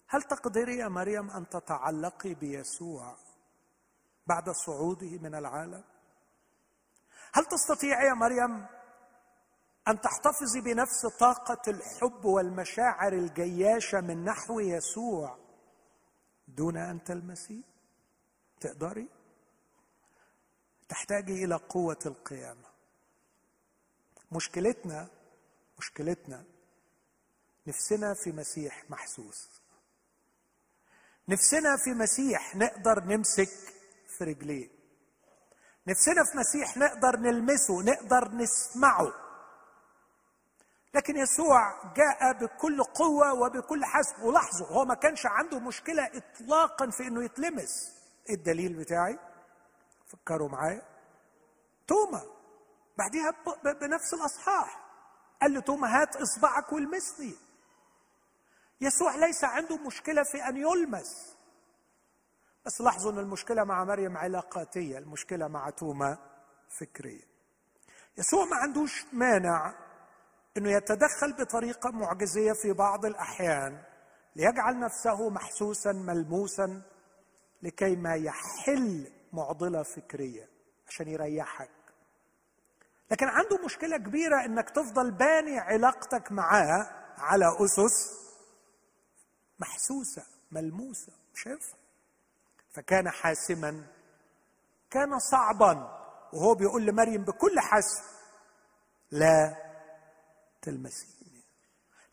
هل تقدري يا مريم أن تتعلقي بيسوع بعد صعوده من العالم؟ هل تستطيعي يا مريم أن تحتفظي بنفس طاقة الحب والمشاعر الجياشة من نحو يسوع دون أن تلمسيه تقدري؟ تحتاجي إلى قوة القيامة. مشكلتنا مشكلتنا نفسنا في مسيح محسوس. نفسنا في مسيح نقدر نمسك في رجليه. نفسنا في مسيح نقدر نلمسه نقدر نسمعه. لكن يسوع جاء بكل قوة وبكل حسب. ولاحظوا هو ما كانش عنده مشكلة إطلاقا في إنه يتلمس. إيه الدليل بتاعي؟ فكروا معايا. توما. بعديها بنفس الأصحاح. قال له توما هات إصبعك والمسني. يسوع ليس عنده مشكلة في أن يلمس. بس لاحظوا أن المشكلة مع مريم علاقاتية المشكلة مع توما فكرية. يسوع ما عندوش مانع إنه يتدخل بطريقة معجزية في بعض الأحيان ليجعل نفسه محسوسا ملموسا لكي ما يحل معضلة فكرية عشان يريحك. لكن عنده مشكلة كبيرة إنك تفضل باني علاقتك معاه على أسس محسوسة ملموسة مش فكان حاسما كان صعبا وهو بيقول لمريم بكل حسم لا تلمسيني.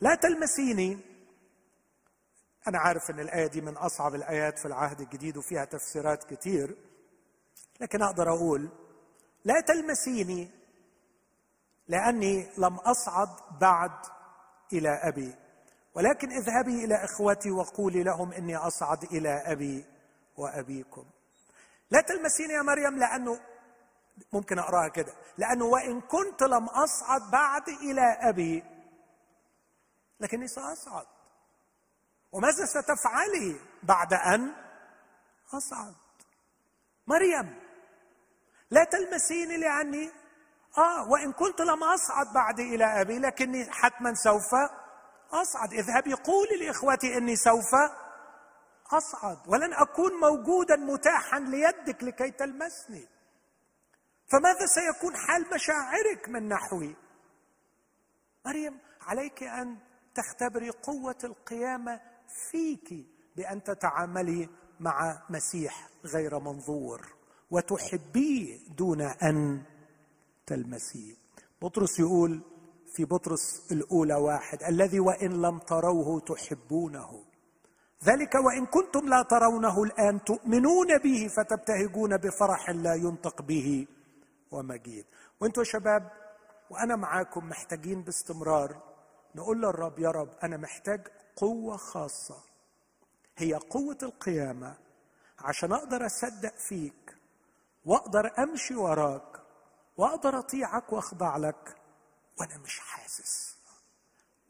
لا تلمسيني. أنا عارف إن الآية دي من أصعب الآيات في العهد الجديد وفيها تفسيرات كتير لكن أقدر أقول لا تلمسيني لأني لم أصعد بعد إلى أبي ولكن اذهبي إلى إخوتي وقولي لهم إني أصعد إلى أبي. وأبيكم. لا تلمسيني يا مريم لأنه ممكن أقراها كده. لأنه وإن كنت لم أصعد بعد إلى أبي لكني سأصعد. وماذا ستفعلي بعد أن أصعد؟ مريم لا تلمسيني لأني آه وإن كنت لم أصعد بعد إلى أبي لكني حتما سوف أصعد. اذهبي قولي لإخوتي إني سوف أصعد ولن أكون موجودا متاحا ليدك لكي تلمسني. فماذا سيكون حال مشاعرك من نحوي؟ مريم عليك أن تختبري قوة القيامه فيك بأن تتعاملي مع مسيح غير منظور وتحبيه دون أن تلمسيه. بطرس يقول في بطرس الأولى واحد الذي وإن لم تروه تحبونه. ذلك وإن كنتم لا ترونه الآن تؤمنون به فتبتهجون بفرح لا ينطق به ومجيد. وانتوا شباب وأنا معاكم محتاجين باستمرار. نقول للرب يا رب أنا محتاج قوة خاصة. هي قوة القيامة. عشان أقدر أصدق فيك وأقدر أمشي وراك وأقدر أطيعك وأخضع لك. وأنا مش حاسس.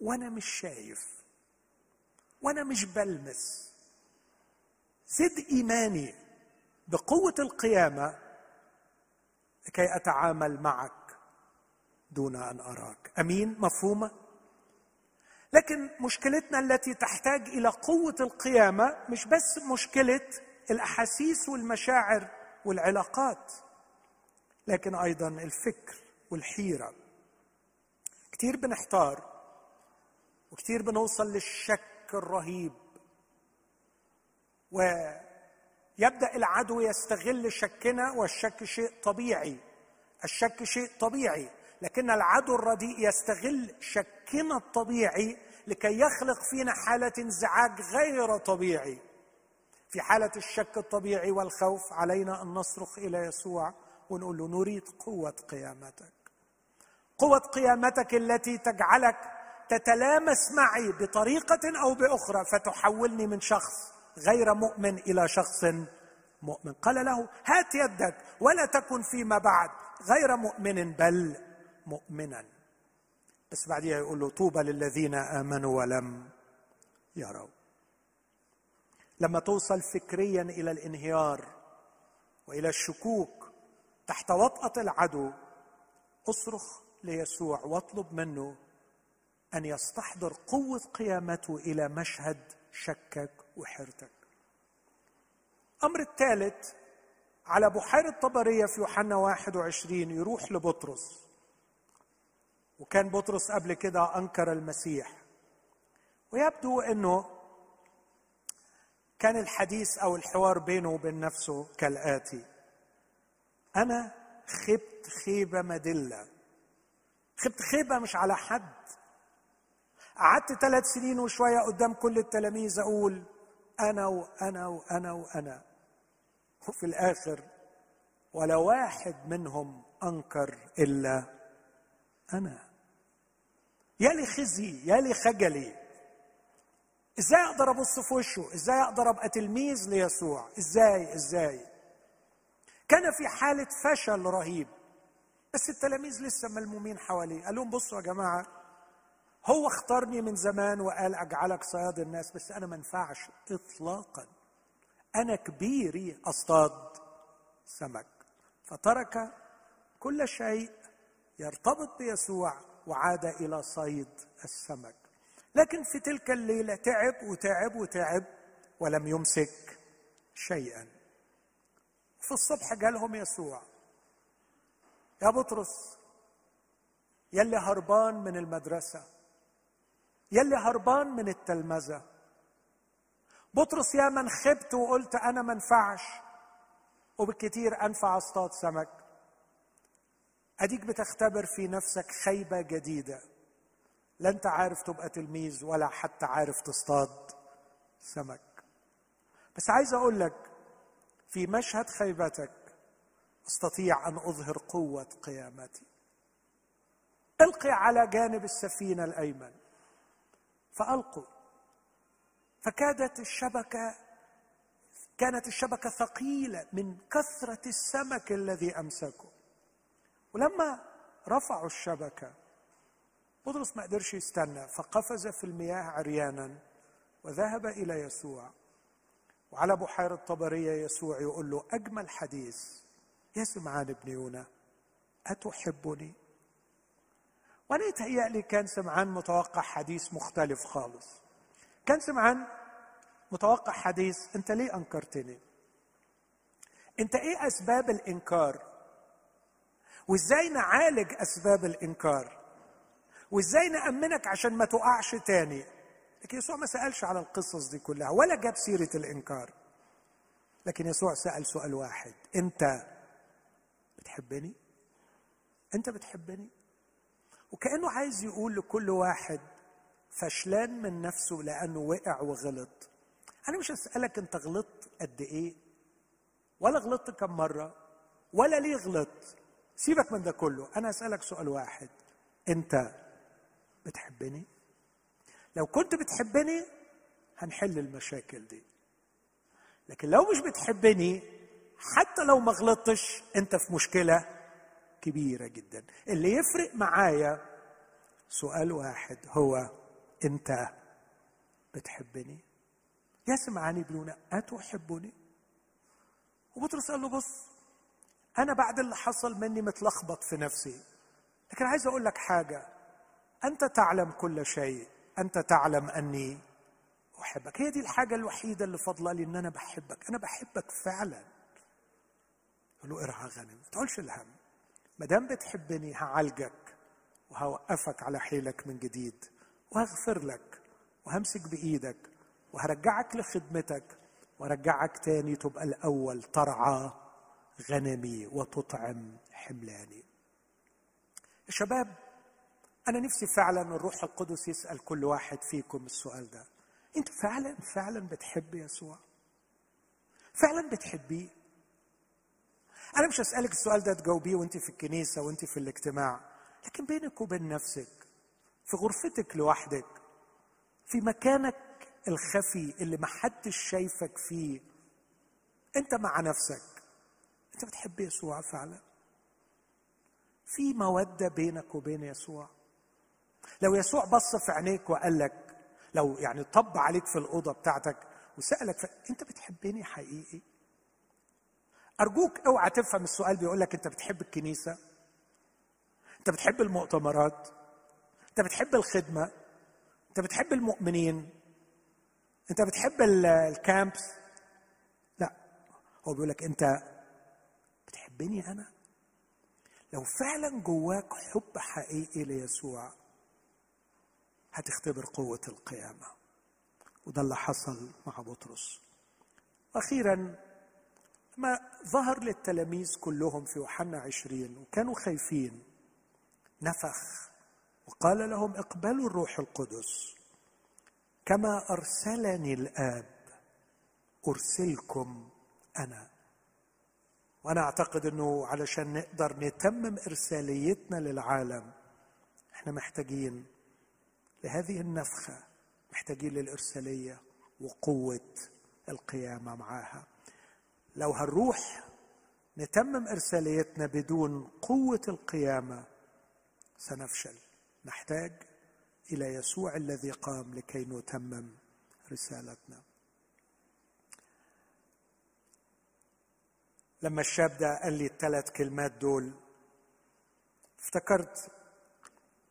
وأنا مش شايف. وأنا مش بلمس. زد إيماني بقوة القيامة لكي أتعامل معك دون أن أراك. أمين؟ مفهومة؟ لكن مشكلتنا التي تحتاج إلى قوة القيامة مش بس مشكلة الأحاسيس والمشاعر والعلاقات لكن أيضا الفكر والحيرة. كثير بنحتار وكثير بنوصل للشك الرهيب. ويبدأ العدو يستغل شكنا والشك شيء طبيعي. الشك شيء طبيعي لكن العدو الرديء يستغل شكنا الطبيعي لكي يخلق فينا حالة انزعاج غير طبيعي. في حالة الشك الطبيعي والخوف علينا أن نصرخ إلى يسوع ونقول له نريد قوة قيامتك. قوة قيامتك التي تجعلك تتلامس معي بطريقة أو بأخرى فتحولني من شخص غير مؤمن إلى شخص مؤمن. قال له هات يدك ولا تكن فيما بعد غير مؤمن بل مؤمنا. بس بعديها يقول له طوبى للذين آمنوا ولم يروا. لما توصل فكريا إلى الانهيار وإلى الشكوك تحت وطأة العدو أصرخ ليسوع واطلب منه أن يستحضر قوة قيامته إلى مشهد شكك وحيرتك الامر الثالث على بحيرة طبرية في يوحنا 21 يروح لبطرس. وكان بطرس قبل كده أنكر المسيح. ويبدو أنه كان الحديث أو الحوار بينه وبين نفسه كالآتي. أنا خبت خيبة مدلة. خبت خيبة مش على حد. قعدت ثلاث سنين وشوية قدام كل التلاميذ أقول أنا وأنا وأنا وأنا. وفي الآخر ولا واحد منهم أنكر إلا أنا. يا لي خزي يا لي خجلي. إزاي أقدر أبص في وشه؟ إزاي أقدر أبقى تلميذ ليسوع؟ إزاي؟ إزاي؟ كان في حالة فشل رهيب بس التلاميذ لسه ملمومين حواليه. قال لهم بصوا يا جماعة هو اختارني من زمان وقال أجعلك صياد الناس بس أنا ما ينفعش اطلاقا. أنا كبيري أصطاد سمك فترك كل شيء يرتبط بيسوع وعاد إلى صيد السمك. لكن في تلك الليلة تعب وتعب وتعب ولم يمسك شيئا. في الصبح جالهم يسوع يا بطرس يلي هربان من المدرسة يلي هربان من التلمذة. بطرس يا من خبت وقلت أنا ما انفعش وبالكثير أنفع أصطاد سمك. أديك بتختبر في نفسك خيبة جديدة. لا أنت عارف تبقى تلميذ ولا حتى عارف تصطاد سمك. بس عايز أقول لك في مشهد خيبتك أستطيع أن أظهر قوة قيامتي. القي على جانب السفينة الأيمن. فألقوا. فكادت الشبكة كانت الشبكة ثقيلة من كثرة السمك الذي أمسكه. ولما رفعوا الشبكة بطرس ما قدرش يستنى فقفز في المياه عريانا وذهب إلى يسوع. وعلى بحيرة طبرية يسوع يقول له أجمل حديث يا سمعان ابن يونا أتحبني؟ وأنا يتهيألي كان سمعان متوقع حديث مختلف خالص. كان سمعان متوقع حديث أنت ليه أنكرتني؟ أنت إيه أسباب الإنكار؟ وإزاي نعالج أسباب الإنكار؟ وإزاي نأمنك عشان ما تقعش تاني؟ لكن يسوع ما سألش على القصص دي كلها ولا جاب سيرة الإنكار. لكن يسوع سأل سؤال واحد. أنت بتحبني؟ أنت بتحبني؟ وكأنه عايز يقول لكل واحد فشلان من نفسه لأنه وقع وغلط. أنا مش هسألك أنت غلطت قد إيه ولا غلطت كم مرة ولا ليه غلطت. سيبك من ده كله. أنا اسالك سؤال واحد. أنت بتحبني؟ لو كنت بتحبني هنحل المشاكل دي. لكن لو مش بتحبني حتى لو ما غلطتش أنت في مشكلة كبيرة جدا. اللي يفرق معايا سؤال واحد هو انت بتحبني؟ يا سمعاني بنونا اتحبني وبطرس قال له بص أنا بعد اللي حصل مني متلخبط في نفسي. لكن عايز أقول لك حاجة أنت تعلم كل شيء. أنت تعلم أني أحبك. هي دي الحاجة الوحيدة اللي فضل لي إن أنا بحبك. أنا بحبك فعلا. قال له ارعى غنم ما تقولش الهم. ما دام بتحبني هعالجك وهوقفك على حيلك من جديد وهغفر لك وهمسك بإيدك وهرجعك لخدمتك وارجعك تاني تبقى الأول ترعى غنمي وتطعم حملاني. يا شباب أنا نفسي فعلا الروح القدس يسأل كل واحد فيكم السؤال ده. أنت فعلا فعلا بتحب يسوع؟ فعلا بتحبيه؟ أنا مش هسألك السؤال ده تجاوبيه وأنت في الكنيسة وأنت في الاجتماع لكن بينك وبين نفسك في غرفتك لوحدك في مكانك الخفي اللي محدش شايفك فيه أنت مع نفسك أنت بتحب يسوع فعلا؟ في مودة بينك وبين يسوع. لو يسوع بص في عينيك وقال لك لو يعني طب عليك في الأوضة بتاعتك وسألك ف... انت بتحبني حقيقي؟ أرجوك أوعى تفهم السؤال بيقول لك أنت بتحب الكنيسة؟ أنت بتحب المؤتمرات؟ أنت بتحب الخدمة؟ أنت بتحب المؤمنين؟ أنت بتحب الكامبس؟ لا. هو بيقول لك أنت بتحبني أنا؟ لو فعلا جواك حب حقيقي ليسوع هتختبر قوة القيامة. وده اللي حصل مع بطرس. أخيرا ما ظهر للتلاميذ كلهم في يوحنا عشرين وكانوا خايفين. نفخ وقال لهم اقبلوا الروح القدس. كما أرسلني الآب أرسلكم أنا. وأنا أعتقد أنه علشان نقدر نتمم إرساليتنا للعالم إحنا محتاجين لهذه النفخة محتاجين للإرسالية وقوة القيامة معاها لو هنروح نتمم إرساليتنا بدون قوة القيامة سنفشل. نحتاج إلى يسوع الذي قام لكي نتمم رسالتنا. لما الشاب ده قال لي الثلاث كلمات دول افتكرت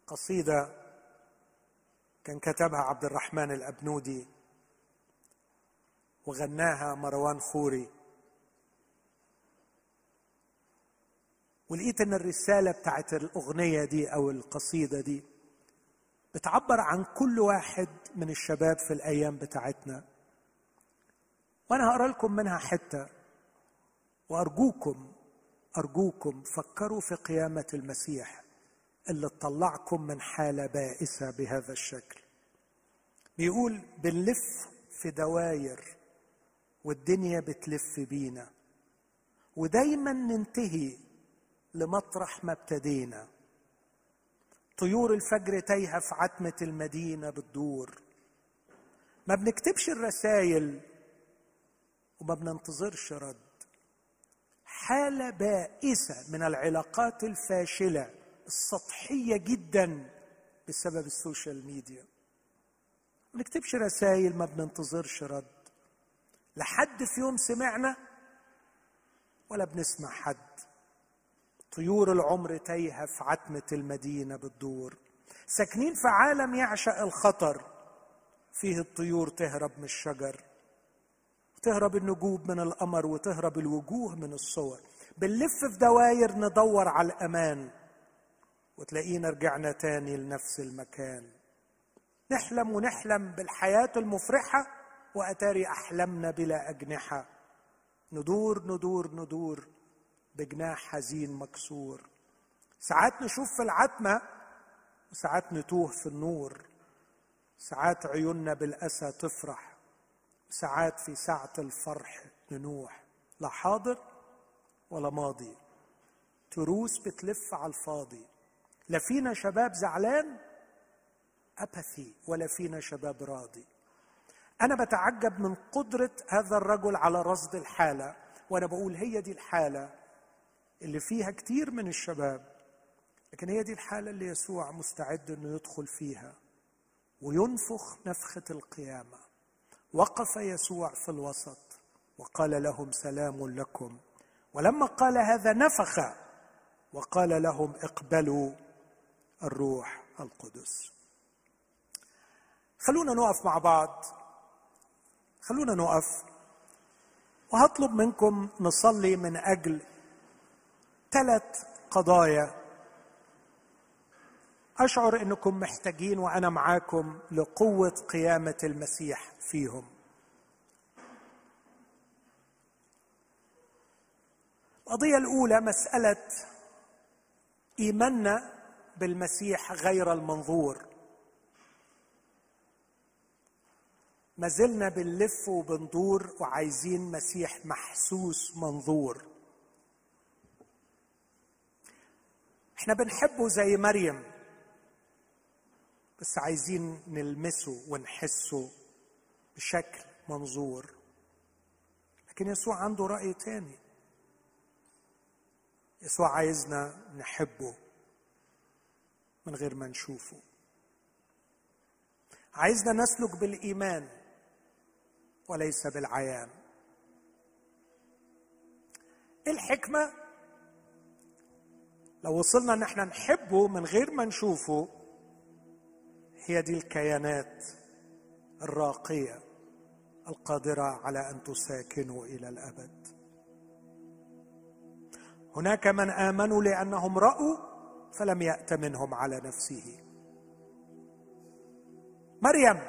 قصيدة كان كتبها عبد الرحمن الأبنودي وغناها مروان خوري. ولقيت إن الرسالة بتاعت الأغنية دي أو القصيدة دي بتعبر عن كل واحد من الشباب في الأيام بتاعتنا. وأنا هقرأ لكم منها حتة وأرجوكم أرجوكم فكروا في قيامة المسيح اللي تطلعكم من حالة بائسة بهذا الشكل. بيقول بنلف في دواير والدنيا بتلف بينا. ودايما ننتهي لمطرح ما ابتدينا طيور الفجر تايهه في عتمة المدينة بتدور. ما بنكتبش الرسائل وما بننتظرش رد. حالة بائسة من العلاقات الفاشلة السطحية جدا بسبب ال social media. ما بنكتبش رسائل ما بننتظرش رد. لحد في يوم سمعنا ولا بنسمع حد. طيور العمر تايهه في عتمة المدينة بتدور. ساكنين في عالم يعشق الخطر فيه الطيور تهرب من الشجر تهرب النجوم من القمر وتهرب الوجوه من الصور. بنلف في دواير ندور على الأمان وتلاقينا رجعنا تاني لنفس المكان. نحلم ونحلم بالحياة المفرحة وأتاري أحلامنا بلا أجنحة. ندور ندور ندور. بجناح حزين مكسور. ساعات نشوف في العتمة وساعات نتوه في النور. ساعات عيوننا بالأسى تفرح. ساعات في ساعة الفرح ننوح. لا حاضر ولا ماضي. تروس بتلف على الفاضي. لا فينا شباب زعلان أبثي ولا فينا شباب راضي. أنا بتعجب من قدرة هذا الرجل على رصد الحالة وأنا بقول هي دي الحالة. اللي فيها كتير من الشباب لكن هي دي الحالة اللي يسوع مستعد أنه يدخل فيها وينفخ نفخة القيامة. وقف يسوع في الوسط وقال لهم سلام لكم. ولما قال هذا نفخ وقال لهم اقبلوا الروح القدس. خلونا نقف مع بعض. خلونا نقف. وهطلب منكم نصلي من أجل ثلاث قضايا. أشعر إنكم محتاجين وأنا معاكم لقوة قيامة المسيح فيهم. القضية الأولى مسألة إيماننا بالمسيح غير المنظور. ما زلنا بنلف وبندور وعايزين مسيح محسوس منظور. إحنا بنحبه زي مريم. بس عايزين نلمسه ونحسه بشكل منظور. لكن يسوع عنده رأي تاني. يسوع عايزنا نحبه من غير ما نشوفه. عايزنا نسلك بالإيمان وليس بالعيان. إيه الحكمة؟ لو وصلنا ان إحنا نحبه من غير ما نشوفه هي دي الكيانات الراقية القادرة على أن تساكنوا إلى الأبد. هناك من آمنوا لأنهم رأوا فلم يأت منهم على نفسه. مريم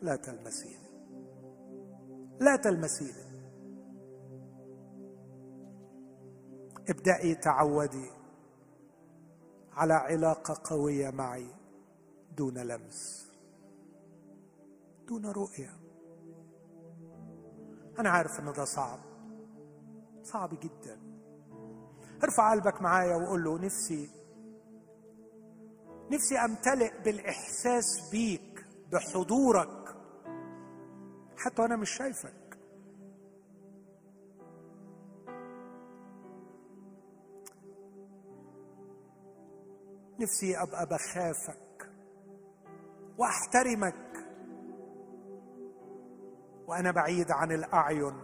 لا تلمسيني. لا تلمسيني. ابدأي تعودي. على علاقة قوية معي دون لمس دون رؤية. أنا عارف إن ده صعب صعب جدا. ارفع قلبك معايا وقول له نفسي نفسي أمتلئ بالإحساس بيك بحضورك حتى وأنا مش شايفك. نفسي أبقى بخافك وأحترمك. وأنا بعيد عن الأعين.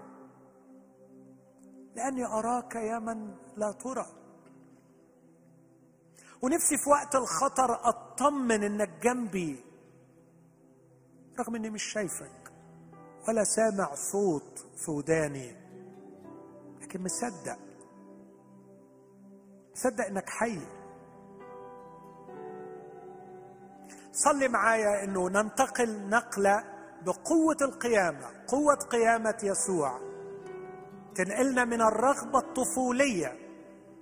لأني أراك يا من لا ترى. ونفسي في وقت الخطر أطمن إنك جنبي رغم إني مش شايفك ولا سامع صوت في وداني لكن مصدق مصدق إنك حي. صلي معايا إنه ننتقل نقلة بقوة القيامة قوة قيامة يسوع. تنقلنا من الرغبة الطفولية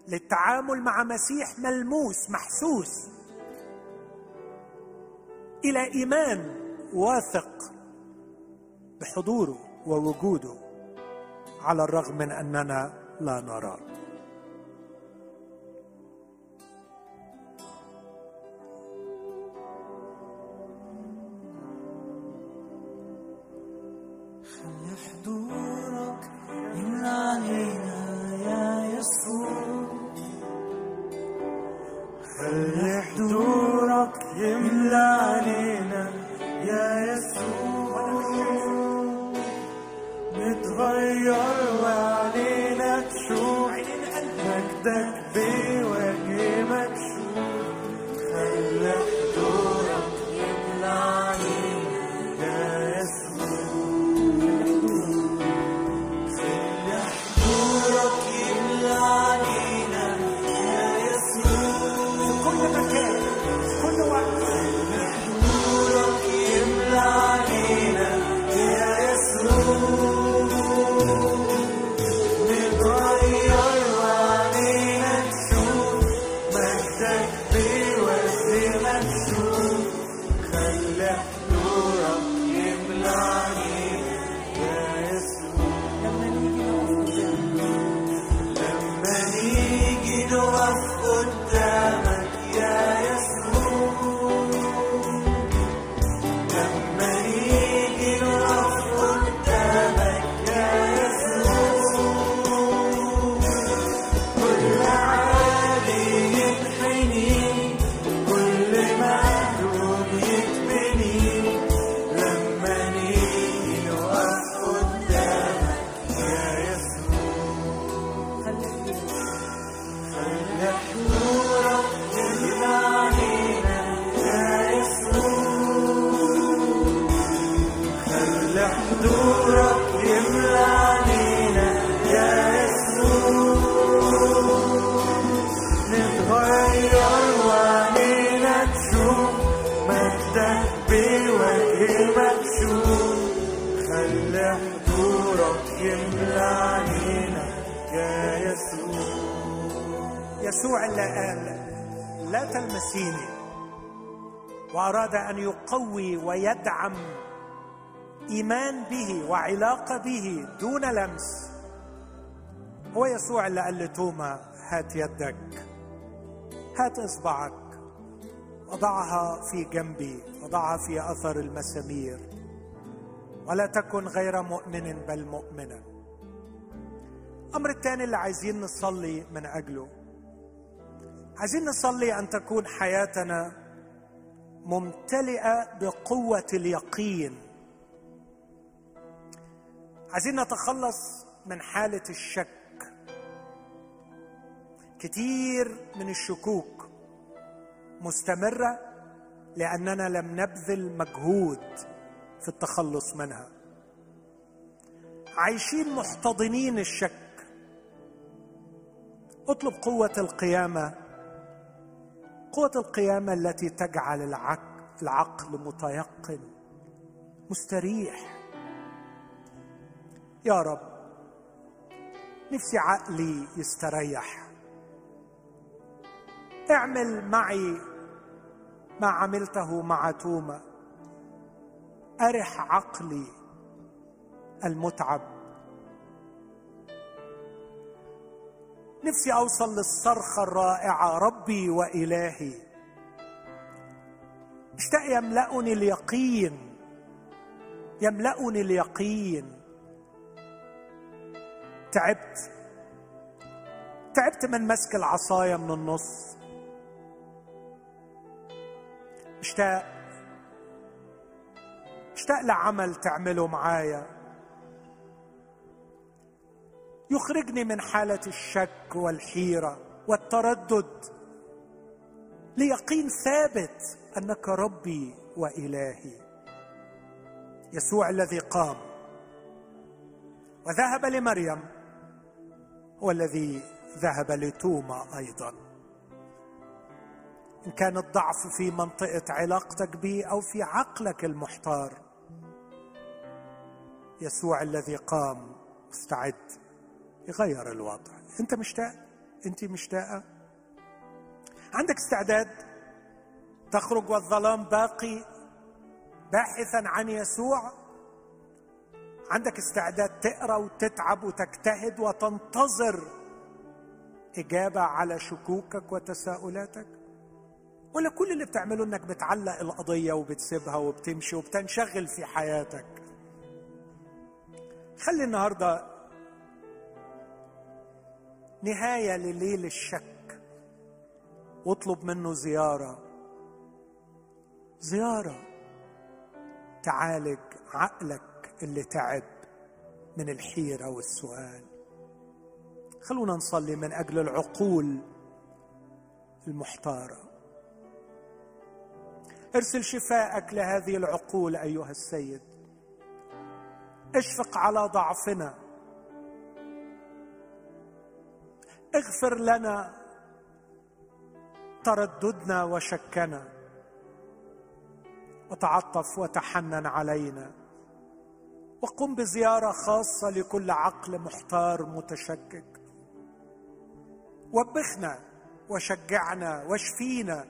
للتعامل مع مسيح ملموس محسوس. إلى إيمان واثق بحضوره ووجوده على الرغم من أننا لا نراه. حضورك يملى علينا يا يسوع نتغير وعلينا تشوف مجدك بوجه مكشوف خلي حضورك يملى علينا يا يسوع يسوع اللي قال لا تلمسيني وأراد أن يقوي ويدعم إيمان به وعلاقة به دون لمس. هو يسوع اللي قال لتوما هات يدك هات إصبعك. وضعها في جنبي وضعها في أثر المسامير. ولا تكن غير مؤمن بل مؤمنا الأمر الثاني اللي عايزين نصلي من أجله. عايزين نصلي أن تكون حياتنا ممتلئة بقوة اليقين. عايزين نتخلص من حالة الشك. كتير من الشكوك مستمرة لأننا لم نبذل مجهود في التخلص منها. عايشين محتضنين الشك. اطلب قوة القيامة قوة القيامة التي تجعل العقل متيقن مستريح. يا رب. نفسي عقلي يستريح. اعمل معي ما عملته مع توما. أرح عقلي المتعب. نفسي أوصل للصرخه الرائعة ربي وإلهي. اشتاق يملأني اليقين يملأني اليقين. تعبت. تعبت من مسك العصاية من النص. اشتاق. اشتاق لعمل تعمله معايا. يخرجني من حالة الشك والحيرة والتردد. ليقين ثابت أنك ربي وإلهي. يسوع الذي قام. وذهب لمريم. هو الذي ذهب لتوما أيضا. إن كان الضعف في منطقة علاقتك به أو في عقلك المحتار يسوع الذي قام استعد يغير الوضع. أنت مشتاق؟ أنت مشتاقة؟ عندك استعداد تخرج والظلام باقي باحثا عن يسوع؟ عندك استعداد تقرأ وتتعب وتجتهد وتنتظر إجابة على شكوكك وتساؤلاتك؟ ولا كل اللي بتعمله إنك بتعلق القضية وبتسيبها وبتمشي وبتنشغل في حياتك؟ خلي النهارده نهاية لليل الشك. واطلب منه زيارة. زيارة. تعالج عقلك. اللي تعب من الحيرة والسؤال. خلونا نصلي من أجل العقول المحتارة. ارسل شفاءك لهذه العقول أيها السيد. اشفق على ضعفنا. اغفر لنا ترددنا وشكنا. وتعطف وتحنن علينا. وقم بزيارة خاصة لكل عقل محتار متشكك وبخنا وشجعنا واشفينا.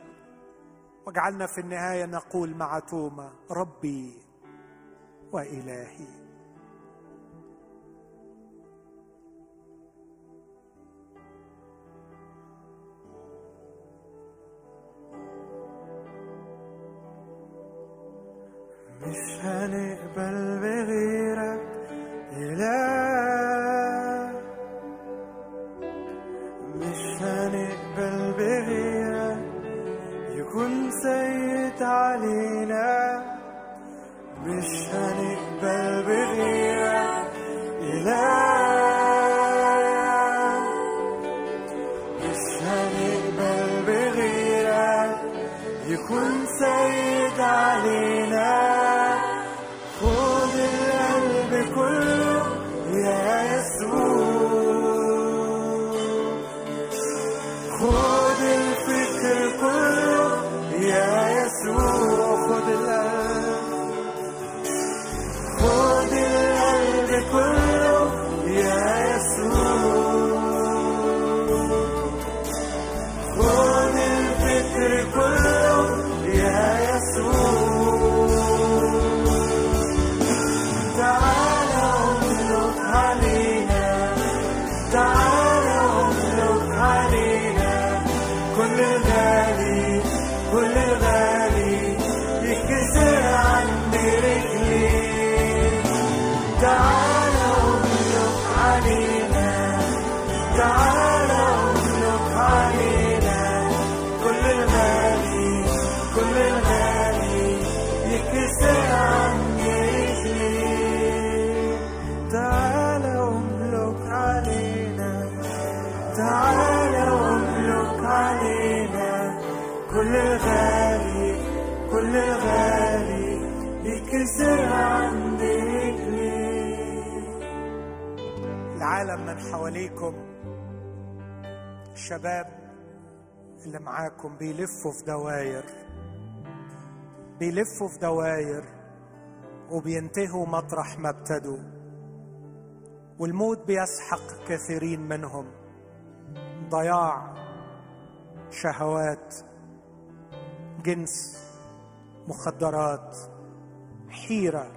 واجعلنا في النهاية نقول مع توما ربي وإلهي. مش هنقبل بغيرك إله كل الغالي كل الغالي يكسر عندي. رجلي العالم من حواليكم الشباب اللي معاكم بيلفوا في دواير بيلفوا في دواير وبينتهوا مطرح ما ابتدوا. والموت بيسحق كثيرين منهم. ضياع شهوات جنس مخدرات حيرة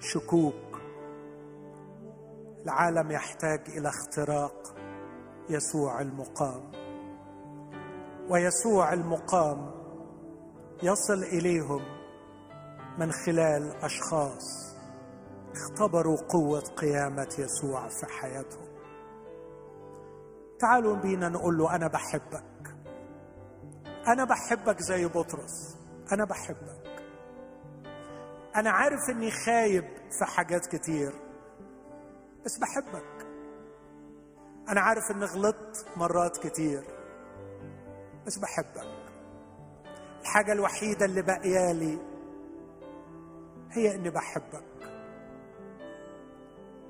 شكوك. العالم يحتاج إلى اختراق يسوع المقام. ويسوع المقام يصل إليهم من خلال أشخاص اختبروا قوة قيامة يسوع في حياتهم. تعالوا بينا نقول له أنا بحبك. أنا بحبك زي بطرس. أنا بحبك. أنا عارف إني خايب في حاجات كتير بس بحبك. أنا عارف إني غلطت مرات كتير بس بحبك. الحاجة الوحيدة اللي باقيالي هي إني بحبك.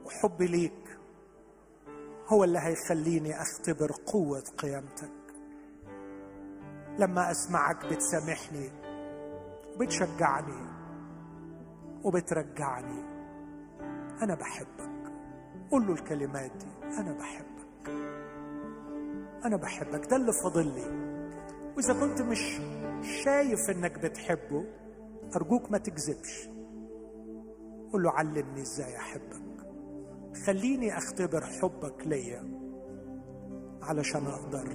وحبي ليك هو اللي هيخليني أختبر قوة قيامتك. لما أسمعك بتسامحني وبتشجعني وبترجعني. أنا بحبك. قول له الكلمات دي. أنا بحبك. أنا بحبك. ده اللي فاضل لي. وإذا كنت مش شايف إنك بتحبه أرجوك ما تكذبش. قول له علمني إزاي أحبك. خليني أختبر حبك ليا علشان أقدر